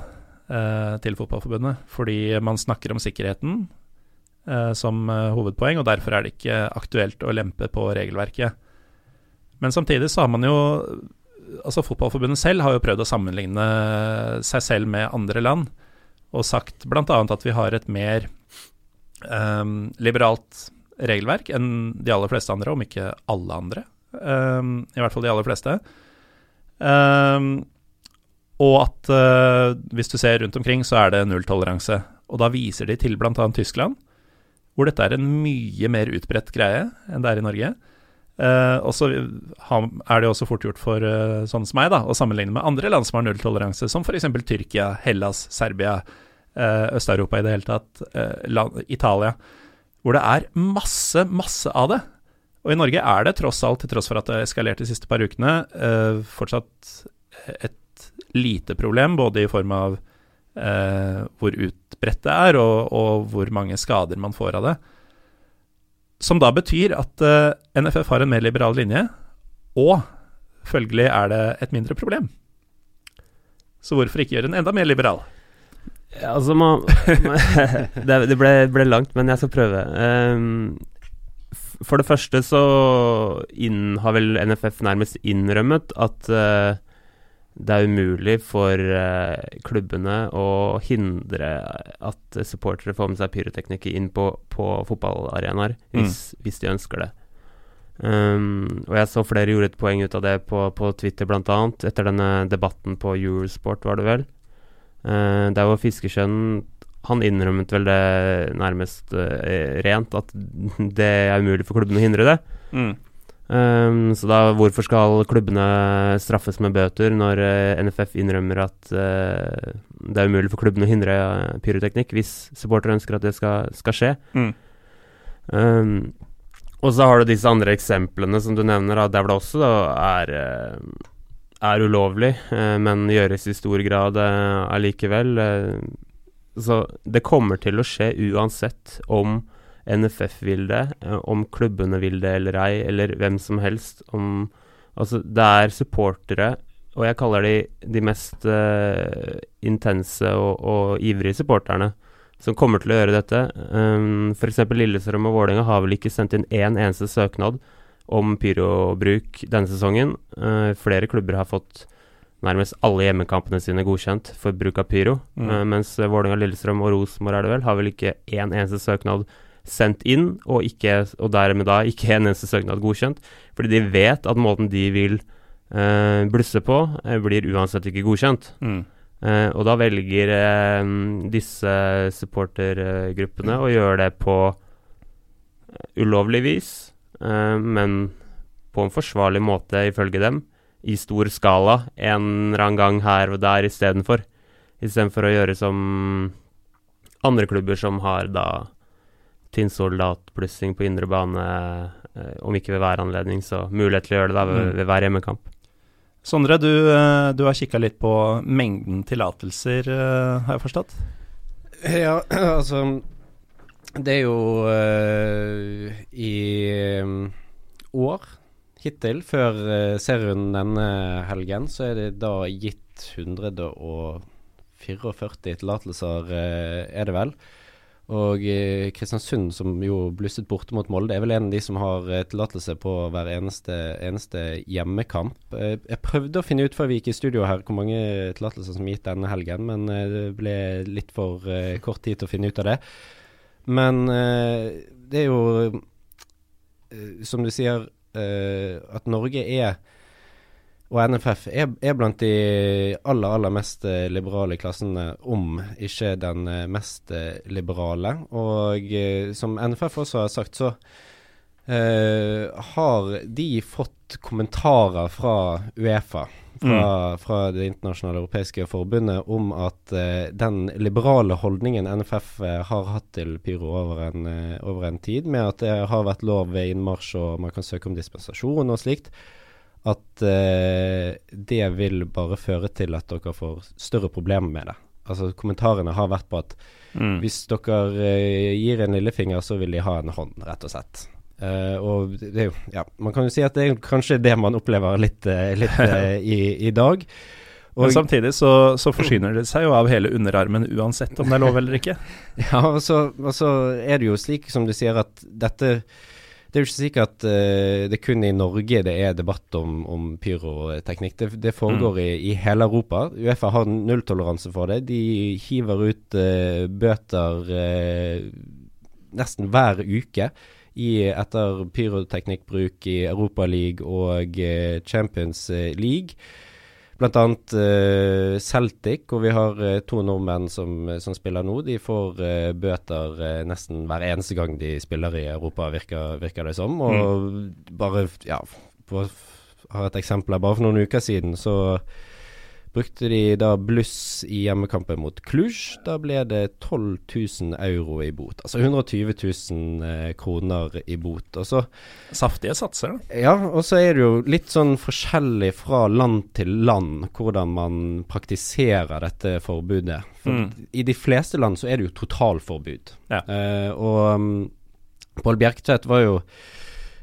eh, til Fotballforbundet. Fordi man snakker om sikkerheten eh, som eh, hovedpoeng, og derfor er det ikke aktuelt å lempe på regelverket. Men samtidig så har man jo Altså Fotballforbundet selv har jo prøvd å sammenligne seg selv med andre land, og sagt bl.a. at vi har et mer eh, liberalt regelverk enn de aller fleste andre, om ikke alle andre. Um, I hvert fall de aller fleste. Um, og at uh, hvis du ser rundt omkring, så er det nulltoleranse. Og da viser de til bl.a. Tyskland, hvor dette er en mye mer utbredt greie enn det er i Norge. Uh, og så er det også fort gjort for uh, sånne som meg da, å sammenligne med andre land som har nulltoleranse, som f.eks. Tyrkia, Hellas, Serbia, uh, Øst-Europa i det hele tatt, Italia, hvor det er masse, masse av det. Og i Norge er det tross alt, til tross for at det har eskalert de siste par ukene, fortsatt et lite problem, både i form av eh, hvor utbredt det er, og, og, hvor mange skader man får av det. Som da betyr at eh, NFF har en mer liberal linje, og følgelig er det et mindre problem. Så hvorfor ikke gjøre den enda mer liberal? Altså, man, Det ble, ble, langt, men jeg skal prøve. Um, for det første så inn, har vel NFF nærmest innrømmet at uh, det er umulig for uh, klubbene å hindre at supportere får med seg pyroteknikk inn på, på fotballarenaer, hvis, mm. hvis, de ønsker det. Um, og jeg så flere gjorde et poeng ut av det på, på Twitter, bl.a. etter denne debatten på Eurosport, var det vel. Uh, der hvor fiskeskjønn Han innrømmet vel det nærmest uh, rent, at det er umulig for klubbene å hindre det. Mm. Um, så da, hvorfor skal klubbene straffes med bøter når uh, eh, NFF innrømmer at det er umulig for klubbene å hindre pyroteknikk hvis supportere ønsker at det skal, skal skje? Mm. Um, og så har du disse andre eksemplene som du nevner, der det også da, er, er ulovlig, men gjøres i stor grad allikevel. så det kommer til å skje uansett om NFF vil det, eh, om klubbene vil det eller ei, eller hvem som helst. Om, altså, det er supportere, og jeg kaller de de mest uh, intense og, og, ivrige supporterne, som kommer til å gjøre dette. Um, F.eks. Lillestrøm og Vålerenga har vel ikke sendt inn én eneste søknad om pyrobruk denne sesongen. Uh, flere klubber har fått nærmest alle hjemmekampene sine godkjent for bruk av pyro, mm. uh, mens Vålerenga, Lillestrøm og Rosenborg er det vel, har vel ikke én eneste søknad sendt inn, og, ikke, og dermed da ikke en eneste søknad godkjent. Fordi de vet at måten de vil uh, blusse på, uh, blir uansett ikke godkjent. Mm. Uh, og da velger disse supportergruppene å gjøre det på ulovlig vis, men på en forsvarlig måte, ifølge dem, i stor skala, en eller annen gang her og der istedenfor. Istedenfor å gjøre som andre klubber som har da tinnsoldatplussing på indre bane, eh, om ikke ved hver anledning, så mulighet til å gjøre det da ved, mm. ved hver hjemmekamp. Sondre, du, eh, du har kikka litt på mengden tillatelser, eh, har jeg forstått? Ja, altså Det er jo uh, i um, år hittil, før uh, serien denne helgen, så er det da gitt 144 tillatelser, uh, er det vel. Og Kristiansund, som jo blusset borte mot Molde, er vel en av de som har tillatelse på hver eneste, eneste hjemmekamp. Jeg prøvde å finne ut før vi gikk i studio her hvor mange tillatelser som er gitt denne helgen, men det ble litt for kort tid til å finne ut av det. Men eh, det er jo, eh, som du sier, eh, at Norge er og NFF er, er blant de aller, aller mest liberale klassene, om ikke den mest liberale. Og som NFF også har sagt, så eh, har de fått kommentarer fra Uefa, fra, fra Det internasjonale europeiske forbundet, om at eh, den liberale holdningen NFF eh, har hatt til pyro over en, eh, over en tid, med at det har vært lov ved innmarsj og man kan søke om dispensasjon og slikt, at eh, det vil bare føre til at dere får større problemer med det. Altså Kommentarene har vært på at Mm. hvis dere eh, gir en lillefinger, så vil de ha en hånd, rett og slett. Eh, og det er jo, ja, Man kan jo si at det er kanskje det man opplever litt, eh, litt eh, i, i dag. Men samtidig så, så forsyner det seg jo av hele underarmen uansett om det er lov eller ikke. Ja, og så, og så er det jo slik som du sier at dette Det er jo ikke slik at uh, det kun i Norge det er debatt om, om pyroteknikk. Det, det foregår i, i hele Europa. Uefa har nulltoleranse for det. De hiver ut uh, bøter nesten hver uke i, etter pyroteknikkbruk i Europaligaen og eh, Champions eh, League. Blant annet eh, Celtic, og vi har uh, to nordmenn som, som spiller nå. De får uh, bøter nesten hver eneste gang de spiller i Europa, virker, virker det som. Og bare, ja på, Har et eksempel her. Bare for noen uker siden så brukte de da bluss i hjemmekampen mot Cluj. Da ble det 12 000 euro i bot. Altså 120 000 eh, kroner i bot. Og så Saftige satser, da. ja, og så er det jo litt sånn forskjellig fra land til land hvordan man praktiserer dette forbudet. For Mm. I de fleste land så er det jo totalforbud. Ja. Uh, og um, Pål Bjerktvedt var jo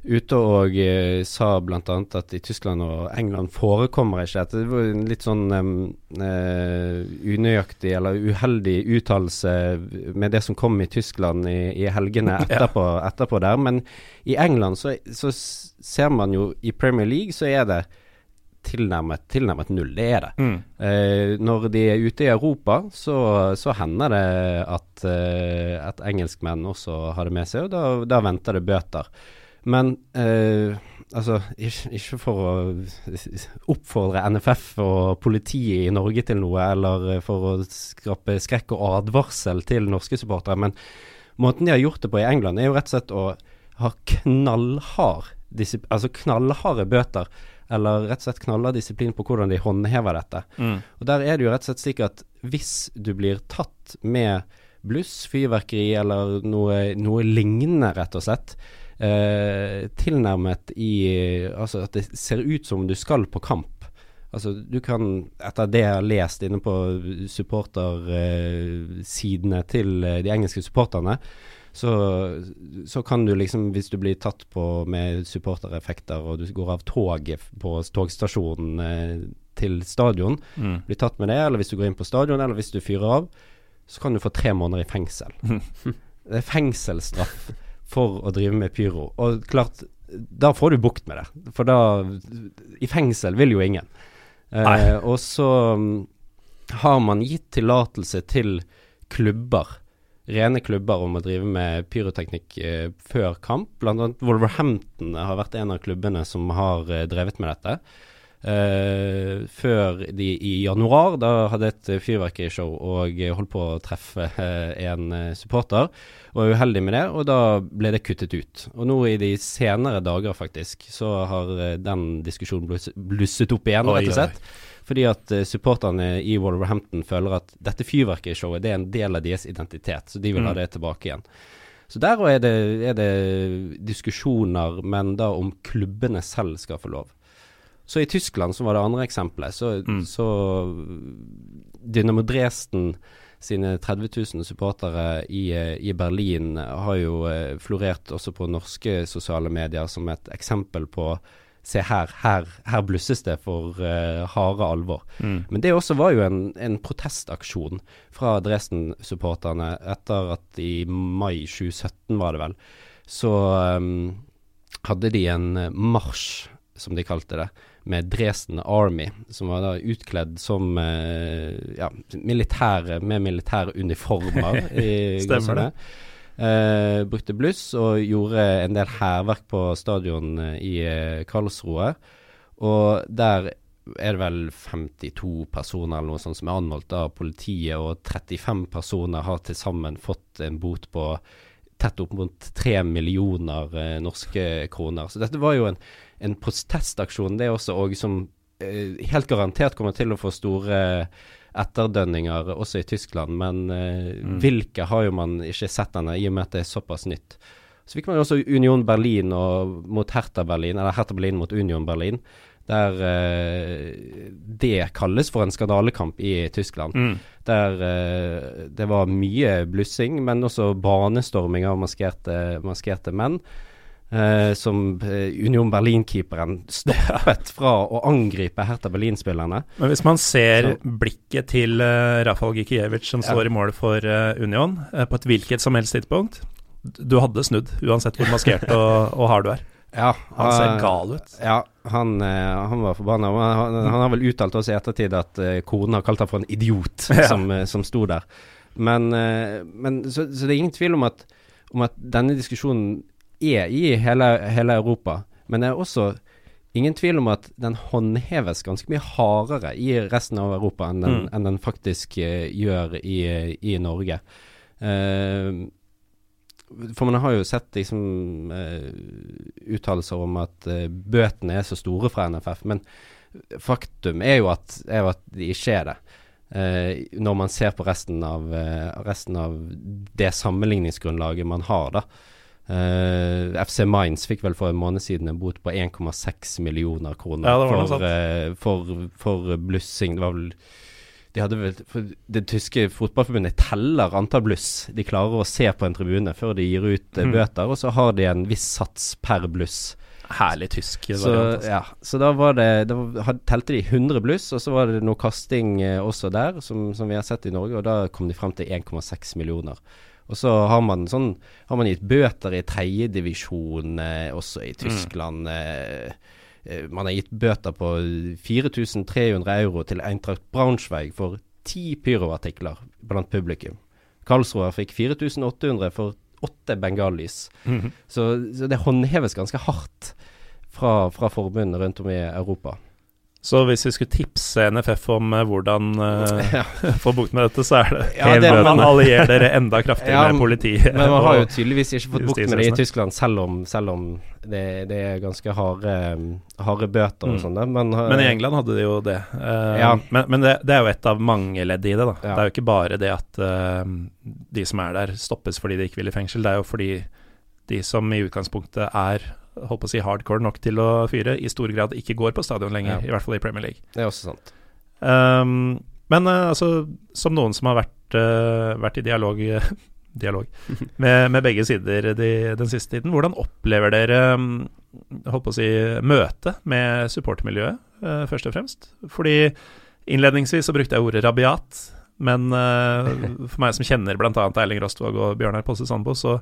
ute og eh, sa bl.a. at i Tyskland og England forekommer ikke dette. Det var en litt sånn eh, unøyaktig eller uheldig uttalelse med det som kom i Tyskland i, i helgene etterpå, etterpå der. Men i England så, så ser man jo i Premier League så er det tilnærmet, tilnærmet null. Det er det. Mm. Eh, når de er ute i Europa, så, så hender det at, eh, at engelskmenn også har det med seg, og da, da venter det bøter. Men eh, altså, ikke, ikke for å oppfordre NFF og politiet i Norge til noe, eller for å skape skrekk og advarsel til norske supportere, men måten de har gjort det på i England, er jo rett og slett å ha knallhard altså knallharde bøter, eller rett og slett knallhard disiplin på hvordan de håndhever dette. Mm. Og Der er det jo rett og slett slik at hvis du blir tatt med bluss, fyrverkeri eller noe, noe lignende, rett og slett, eh, tilnærmet i Altså at det ser ut som du skal på kamp. Altså du kan, etter det jeg har lest inne på supportersidene til eh, de engelske supporterne, så, så kan du liksom, hvis du blir tatt på med supportereffekter og du går av toget på togstasjonen eh, til stadion, Mm. blir tatt med det, eller hvis du går inn på stadion, eller hvis du fyrer av, så kan du få tre måneder i fengsel. Det er fengselsstraff for å drive med pyro. Og klart, da får du bukt med det. For da I fengsel vil jo ingen. Eh, og så mm, har man gitt tillatelse til klubber, rene klubber, om å drive med pyroteknikk eh, før kamp. Blant annet Wolverhampton har vært en av klubbene som har eh, drevet med dette. Eh, før de i januar da hadde et eh, fyrverkerishow og eh, holdt på å treffe uh, en supporter. Og var uheldig med det, og da ble det kuttet ut. Og nå i de senere dager, faktisk, så har uh, den diskusjonen bluss, blusset opp igjen, rett og slett. Fordi at supporterne i Wolverhampton føler at dette fyrverkerishowet det er en del av deres identitet, så de vil ha Mm. det tilbake igjen. Så der òg er, er det diskusjoner, men da om klubbene selv skal få lov. Så i Tyskland, som var det andre eksempelet, så, Mm. så Dynamo Dresden sine 30 000 supportere i, eh, i Berlin har jo eh, florert også på norske sosiale medier som et eksempel på Se her, her, her blusses det for uh, harde alvor. Mm. Men det også var jo en, en protestaksjon fra Dresden-supporterne etter at i mai 2017, var det vel, så um, hadde de en marsj, som de kalte det, med Dresden Army, som var da utkledd som uh, ja, militære med militære uniformer. i Stemmer det. Uh, brukte bluss og gjorde en del hærverk på stadion i Karlsroe. Og der er det vel 52 personer eller noe sånt som er anholdt av politiet, og 35 personer har til sammen fått en bot på tett opp mot 3 millioner norske kroner. Så dette var jo en, en protestaksjon, det er også, og som helt garantert kommer til å få store etterdønninger også i Tyskland, men uh, mm. hvilke har jo man ikke sett ennå, i og med at det er såpass nytt. Så fikk man jo også Union Berlin mot Hertha Berlin, eller Hertha Berlin mot Union Berlin, der eh, det kalles for en skandalekamp i Tyskland. Mm. Der eh, det var mye blussing, men også banestorming av maskerte, maskerte menn. Uh, som uh, Union Berlin-keeperen stoppet fra å angripe Hertha Berlin-spillerne. Men hvis man ser Så. blikket til uh, Rafal Gikiewicz, som Ja. står i mål for Union, på et hvilket som helst tidspunkt Du hadde snudd, uansett hvor maskert og, og hard du er. Ja, Han ser uh, gal ut. Ja, han, eh, han var forbanna. Han, han har vel uttalt også i ettertid at uh, konen har kalt ham for en idiot, Ja. som, eh, som sto der. Men, eh, men så, så det er ingen tvil om at, om at denne diskusjonen er i hele, hele Europa. Men det er også ingen tvil om at den håndheves ganske mye hardere i resten av Europa enn den, Mm. enn den faktisk uh, gjør i, i Norge. Uh, for man har jo sett liksom uh, uttalelser om at bøtene er så store fra NFF, men faktum er jo at, er jo at de ikke er det. Når man ser på resten av, resten av det sammenligningsgrunnlaget man har, da. Eh, FC Mainz fikk vel for en måned siden en bot på 1,6 millioner kroner Ja, for, eh, for, for blussing. Det var vel de hadde vel, for Det tyske fotballforbundet teller antall bluss de klarer å se på en tribune før de gir ut Mhm. bøter, og så har de en viss sats per bluss. Herlig tysk Så. Altså. ja, så da var det Da telte de 100 bluss, og så var det noe kasting også der, som, som vi har sett i Norge, og da kom de frem til 1,6 millioner. Og så har man sånn Har man gitt bøter i tredjedivisjon eh, også i Tyskland. Mm. eh, man har gitt bøter på 4300 euro til Eintracht Braunschweig for ti pyroartikler blant publikum. Karlsruher fikk 4800 for åtte bengallys. -hmm. Så, så det håndheves ganske hardt fra, fra forbundene rundt om i Europa. Så hvis vi skulle tipse NFF om eh, hvordan uh, Ja. få bukt med dette, så er det Ja, det- man allierer dere enda kraftigere Ja, med politiet. Men man har jo tydeligvis ikke fått bukt med det i. Tyskland, selv om, selv om det, det er ganske harde, harde bøter og Mm. sånn. Men, Men, Men i England hadde de jo det. Uh, Ja. Men, men det, det er jo et av mange ledd i det. da. Det er jo ikke bare det at uh, de som er der, stoppes fordi de ikke vil i fengsel. Det er jo fordi de som i utgangspunktet er holdt på å si hardcore nok til å fyre, i stor grad ikke går på stadion lenger. Ja. I hvert fall i Premier League. det er også sant. Um, men uh, altså, som noen som har vært, uh, vært i dialog, dialog med, med begge sider de, den siste tiden, hvordan opplever dere um, holdt på å si, møtet med supportermiljøet, uh, først og fremst? Fordi innledningsvis så brukte jeg ordet rabiat, men eh, for meg som kjenner bl.a. Eiling Rostvåg og Bjørnar Posse Sandbo, så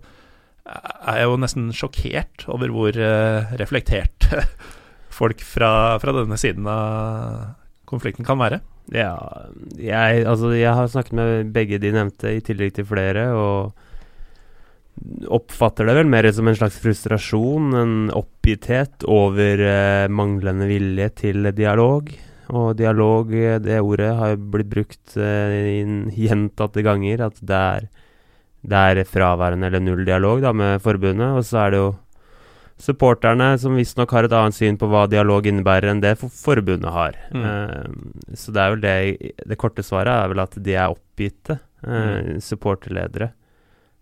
er jo nesten sjokkert over hvor reflekterte reflektert folk fra, fra denne siden av konflikten kan være. Ja, jeg, altså, jeg har snakket med begge de nevnte, i tillegg til flere, og oppfatter det vel mer som en slags frustrasjon, en oppgitthet over eh, manglende vilje til dialog. Og dialog, eh, det ordet, har jo blitt brukt eh, gjentatte ganger, at det er, det er fraværende eller null dialog da, med forbundet. Og så er det jo supporterne som visstnok har et annet syn på hva dialog innebærer enn det for forbundet har. Mm. Eh, så det er vel det Det korte svaret er vel at de er oppgitte, eh, supporterledere.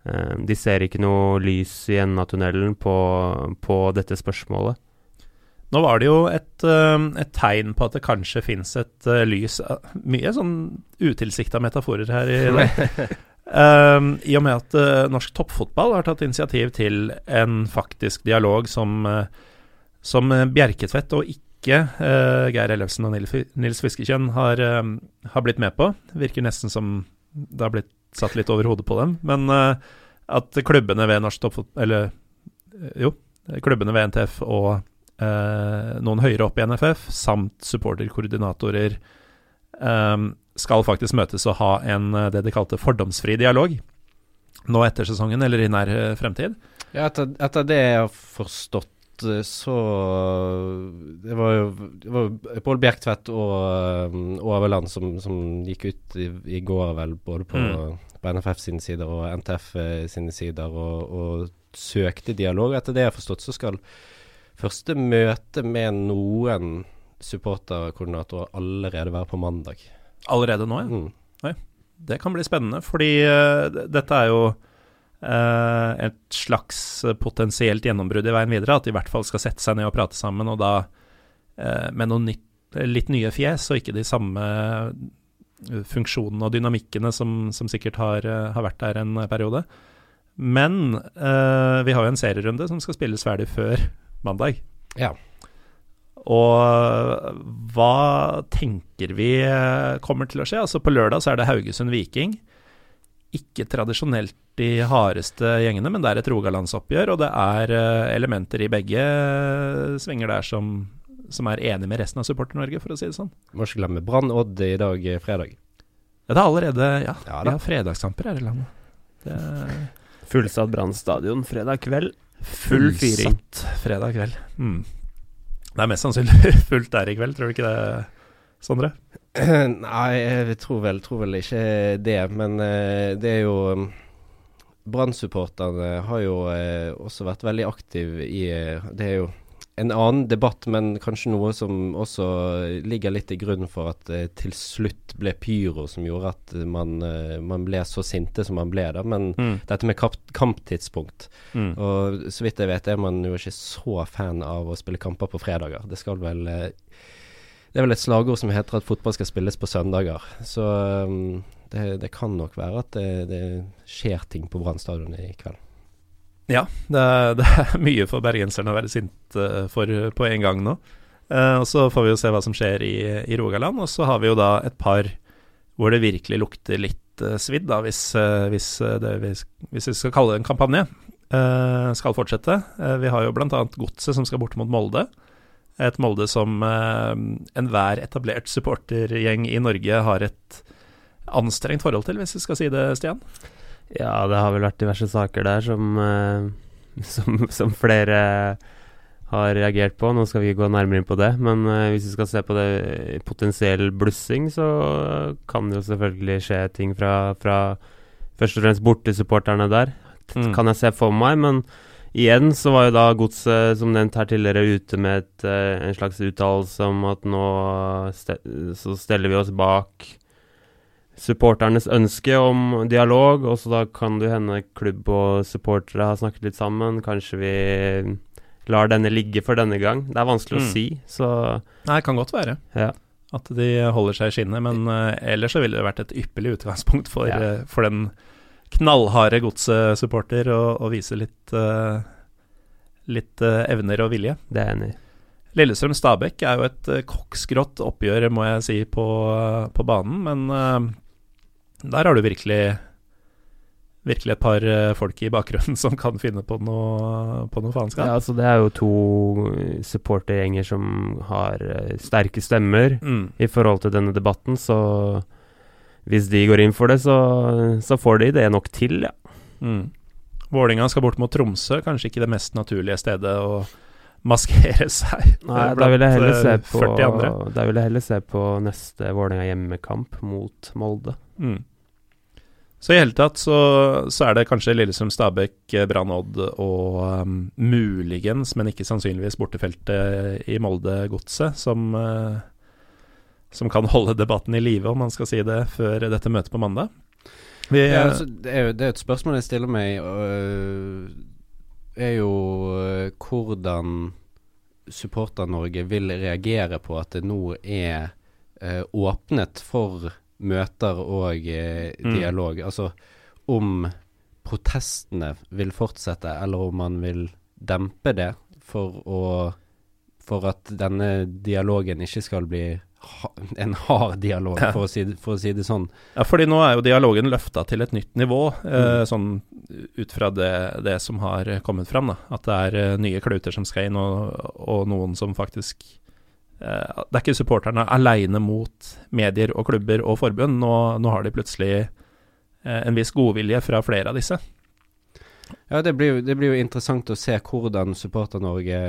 Eh, de ser ikke noe lys i enden av tunnelen på, på dette spørsmålet. Nå var det jo et, et tegn på at det kanskje fins et lys Mye sånn utilsikta metaforer her i dag. Um, I og med at uh, norsk toppfotball har tatt initiativ til en faktisk dialog som, uh, som eh, Bjerketvedt og ikke uh, Geir Ellefsen og Nils Fiskekjønn har, har, blitt med på. Virker nesten som det har blitt satt litt over hodet på dem. Men at klubbene ved norsk toppfotball Eller jo, klubbene ved NTF og noen høyere opp i NFF, samt supporterkoordinatorer, skal faktisk møtes og ha en det de kalte fordomsfri dialog nå etter sesongen, eller i nær fremtid. Ja, etter, etter det jeg har forstått Eh, så Det var jo, det var Pål Bjerktvedt og Overland som, som, gikk ut i, i, går, vel, både på, mm. på NFF sine sider og NTF eh, sine sider, og, og, søkte dialog. Etter det jeg har forstått, så skal første møte med noen supporterkoordinatorer allerede være på mandag. Allerede nå, ja? Mm. Oi. Det kan bli spennende, fordi uh, dette er jo uh, et slags potensielt gjennombrudd i veien videre. At de i hvert fall skal sette seg ned og prate sammen, og da uh, med noen nytt, litt nye fjes, og ikke de samme funksjonene og dynamikkene som, som sikkert har, har, vært der en periode. Men vi har jo en serierunde som skal spilles ferdig før mandag. Ja. Og hva tenker vi kommer til å skje? Altså På lørdag så er det Haugesund Viking ikke tradisjonelt de hardeste gjengene, men det er et rogalandsoppgjør, og det er uh, elementer i begge svinger der som, som, er enig med resten av Supporter-Norge, for å si det sånn. Må ikke glemme Brann-Odd i dag, eh, fredag. Ja, det er allerede Ja, ja vi har fredagskamper her i landet. Det Fullsatt Brann stadion fredag kveld. Full fyring. Fullsatt fredag kveld. Mm. Det er mest sannsynlig fullt der i kveld, tror du ikke det, Sondre? Nei, jeg tror vel, tror vel ikke det. Men uh, det er jo um, Brann-supporterne har jo uh, også vært veldig aktive i Det er jo en annen debatt, men kanskje noe som også ligger litt i grunnen for at det til slutt ble pyro som gjorde at man, man ble så sinte som man ble da. Men mm. dette med kamp kamptidspunkt mm. Og så vidt jeg vet er man jo ikke så fan av å spille kamper på fredager. Det skal vel det er vel et slagord som heter at fotball skal spilles på søndager. Så um, det, det, kan nok være at det, det skjer ting på Brann stadion i kveld. Ja, det er, det er, mye for bergenserne å være sint uh, for på en gang nå. Uh, og Så får vi jo se hva som skjer i, i, Rogaland. Og så har vi jo da et par hvor det virkelig lukter litt svidd, da, hvis, hvis, det, hvis, vi skal kalle det en kampanje, skal fortsette. vi har jo bl.a. Godset som skal bort mot Molde. Et Molde som eh, enhver etablert supportergjeng i Norge har et anstrengt forhold til, hvis vi skal si det, Stian? Ja, det har vel vært diverse saker der som, eh, som, som, flere har reagert på. Nå skal vi gå nærmere inn på det, men eh, hvis vi skal se på det potensiell blussing, så kan det jo selvfølgelig skje ting fra, fra først og fremst bortesupporterne der. Det Kan jeg se for meg, men Igjen så var jo da Godset, som nevnt her tidligere, ute med et, en slags uttalelse om at nå så steller vi oss bak supporternes ønske om dialog. Og så da kan det hende klubb og supportere har snakket litt sammen. Kanskje vi lar denne ligge for denne gang. Det er vanskelig mm. å si, så Nei, det kan godt være. Ja. At de holder seg i skinnet. Men uh, ellers så ville det vært et ypperlig utgangspunkt for, ja. uh, for den knallharde godssupporter å, vise litt, uh, litt evner og vilje. Det er jeg enig i. Lillestrøm-Stabæk er jo et uh, koksgrått oppgjør, må jeg si, på, på banen. Men der har du virkelig virkelig et par folk i bakgrunnen som kan finne på noe, på noe faenskap. Ja, altså det er jo to supportergjenger som har sterke stemmer mm. i forhold til denne debatten, så hvis de går inn for det, så, så får de det nok til, ja. Mm. Vålinga skal bort mot Tromsø, kanskje ikke det mest naturlige stedet å maskere seg Nei, da vil, eh, på, da vil jeg heller se på neste Vålinga hjemmekamp mot Molde. Mm. Så i hele tatt så, så er det kanskje Lillestrøm, Stabæk, eh, Brann Odd og um, muligens, men ikke sannsynligvis bortefeltet i Molde-godset som uh, som kan holde debatten i live, om man skal si det, før dette møtet på mandag. Vi, ja, altså, det, er jo, det, er et spørsmål jeg stiller meg, øh, er jo øh, hvordan Supporter-Norge vil reagere på at det nå er øh, åpnet for møter og mm. dialog. Mm. Altså om protestene vil fortsette, eller om man vil dempe det for å for at denne dialogen ikke skal bli ha, en hard dialog, Ja. for, å si, for å si det sånn. Ja, fordi nå er jo dialogen løfta til et nytt nivå, eh, Mm. sånn ut fra det, det som har kommet fram. Da. At det er eh, nye kluter som skal inn, og, og noen som faktisk eh, Det er ikke supporterne aleine mot medier og klubber og forbund. Nå, nå har de plutselig eh, en viss godvilje fra flere av disse. Ja, det blir, det blir jo interessant å se hvordan Supporter-Norge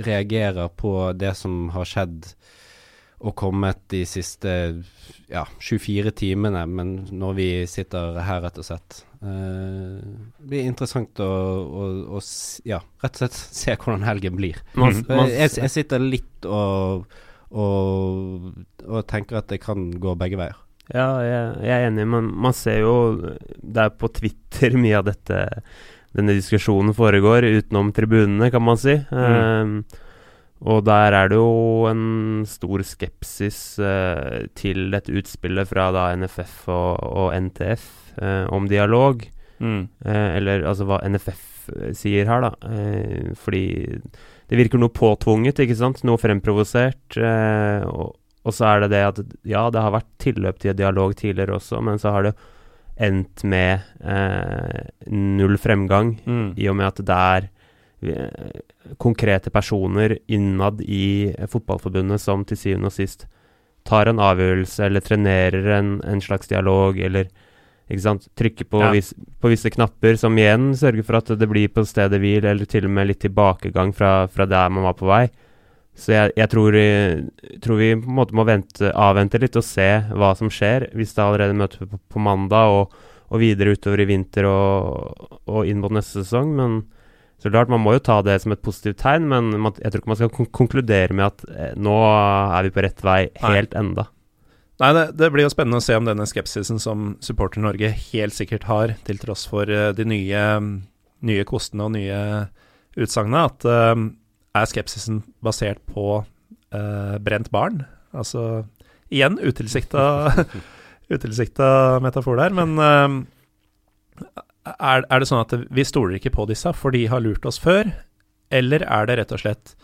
reagerer på det som har skjedd og kommet de siste ja, 24 timene, men når vi sitter her, rett og slett. Eh, det blir interessant å, å, å ja, rett og slett se hvordan helgen blir. Man, Mm. man, jeg, jeg sitter litt og, og, og tenker at det kan gå begge veier. Ja, jeg, jeg er enig, men man ser jo Det er på Twitter mye av dette denne diskusjonen foregår, utenom tribunene, kan man si. Ehm, og der er det jo en stor skepsis eh, til dette utspillet fra da NFF og, og NTF eh, om dialog. Mm. Eh, eller altså hva NFF sier her, da. Eh, fordi det virker noe påtvunget, ikke sant? Noe fremprovosert. Eh, og, og så er det det at ja, det har vært tilløp til dialog tidligere også, men så har det endt med eh, null fremgang, Mm. i og med at det er eh, konkrete personer innad i eh, fotballforbundet som til syvende og sist tar en avgjørelse eller trenerer en, en slags dialog, eller trykker på, Ja. vis, på visse knapper, som igjen sørger for at det blir på stedet hvil, eller til og med litt tilbakegang fra, fra der man var på vei. Så jeg, jeg tror, eh, tror vi på en måte må vente, avvente litt og se hva som skjer, hvis det allerede møter på, på mandag og, og videre utover i vinter og, og inn mot neste sesong. Men så klart, man må jo ta det som et positivt tegn, men jeg tror ikke man skal kon konkludere med at eh, nå er vi på rett vei Nei. helt enda. Nei, det, det blir jo spennende å se om denne skepsisen som Supporter-Norge helt sikkert har, til tross for eh, de nye, nye kostene og nye utsagnene, at uh, er skepsisen basert på uh, brent barn? Altså igjen utilsikta, utilsikta metafor der, men eh, er, er det sånn at vi stoler ikke på disse, for de har lurt oss før? Eller er det rett og slett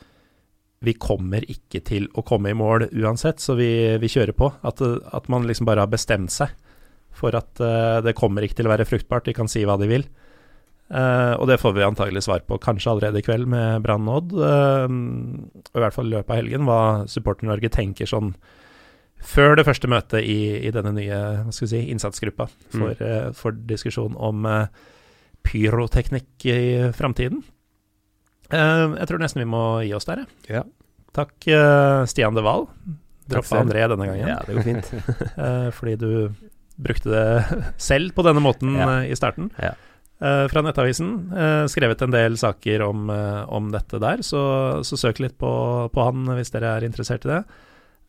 vi kommer ikke til å komme i mål uansett, så vi, vi kjører på. At, at man liksom bare har bestemt seg for at uh, det kommer ikke til å være fruktbart, de kan si hva de vil. Uh, og det får vi antagelig svar på kanskje allerede i kveld med Brann Odd. Uh, og i hvert fall i løpet av helgen, hva Supporter-Norge tenker sånn før det første møtet i, i denne nye si, innsatsgruppa for, eh, for diskusjon om eh, pyroteknikk i framtiden. Eh, jeg tror nesten vi må gi oss der, jeg. Ja. Takk, Stian De Wahl. Droppa. André denne gangen, Ja, det går fint. fordi du brukte det selv på denne måten Ja. i starten. Ja. Uh, fra Nettavisen. Uh, skrevet en del saker om, uh, om dette der, så, så søk litt på, på han hvis dere er interessert i det.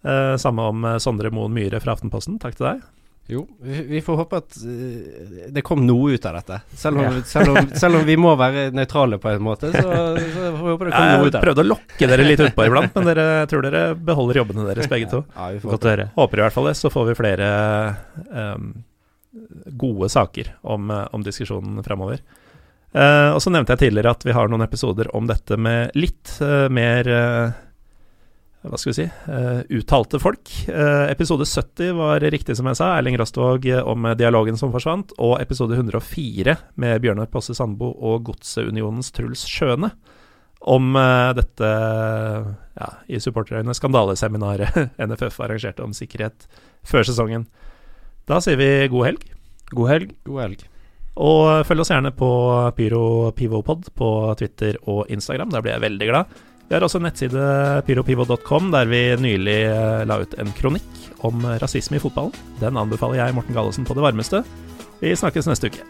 Eh, samme om eh, Sondre Moen Myhre fra Aftenposten. Takk til deg. Jo, vi, får håpe at eh, det kom noe ut av dette. Selv om, Ja. selv om, selv om vi må være nøytrale på en måte, så, så får vi håpe det kom noe ut av det. Jeg prøvde å lokke dere litt utpå iblant, men dere jeg tror dere beholder jobbene deres begge to. Ja, vi får Godt å høre. Håper i hvert fall det, så får vi flere um, gode saker om, om diskusjonen framover. Uh, og så nevnte jeg tidligere at vi har noen episoder om dette med litt uh, mer eh, hva skal vi si uh, uttalte folk. Uh, episode 70 var riktig, som jeg sa. Erling Rostvåg eh, om dialogen som forsvant. Og episode 104 med Bjørnar Posse Sandbo og Godseunionens Truls Skjøne. Om uh, dette, ja, i supporterøyne, skandaleseminaret NFF arrangerte om sikkerhet før sesongen. Da sier vi god helg. God helg. God helg. Og følg oss gjerne på Pyro Pivopod på Twitter og Instagram. Der blir jeg veldig glad. Vi har også en nettside pyropivo.com, der vi nylig eh, la ut en kronikk om rasisme i fotballen. Den anbefaler jeg Morten Gallesen på det varmeste. Vi snakkes neste uke.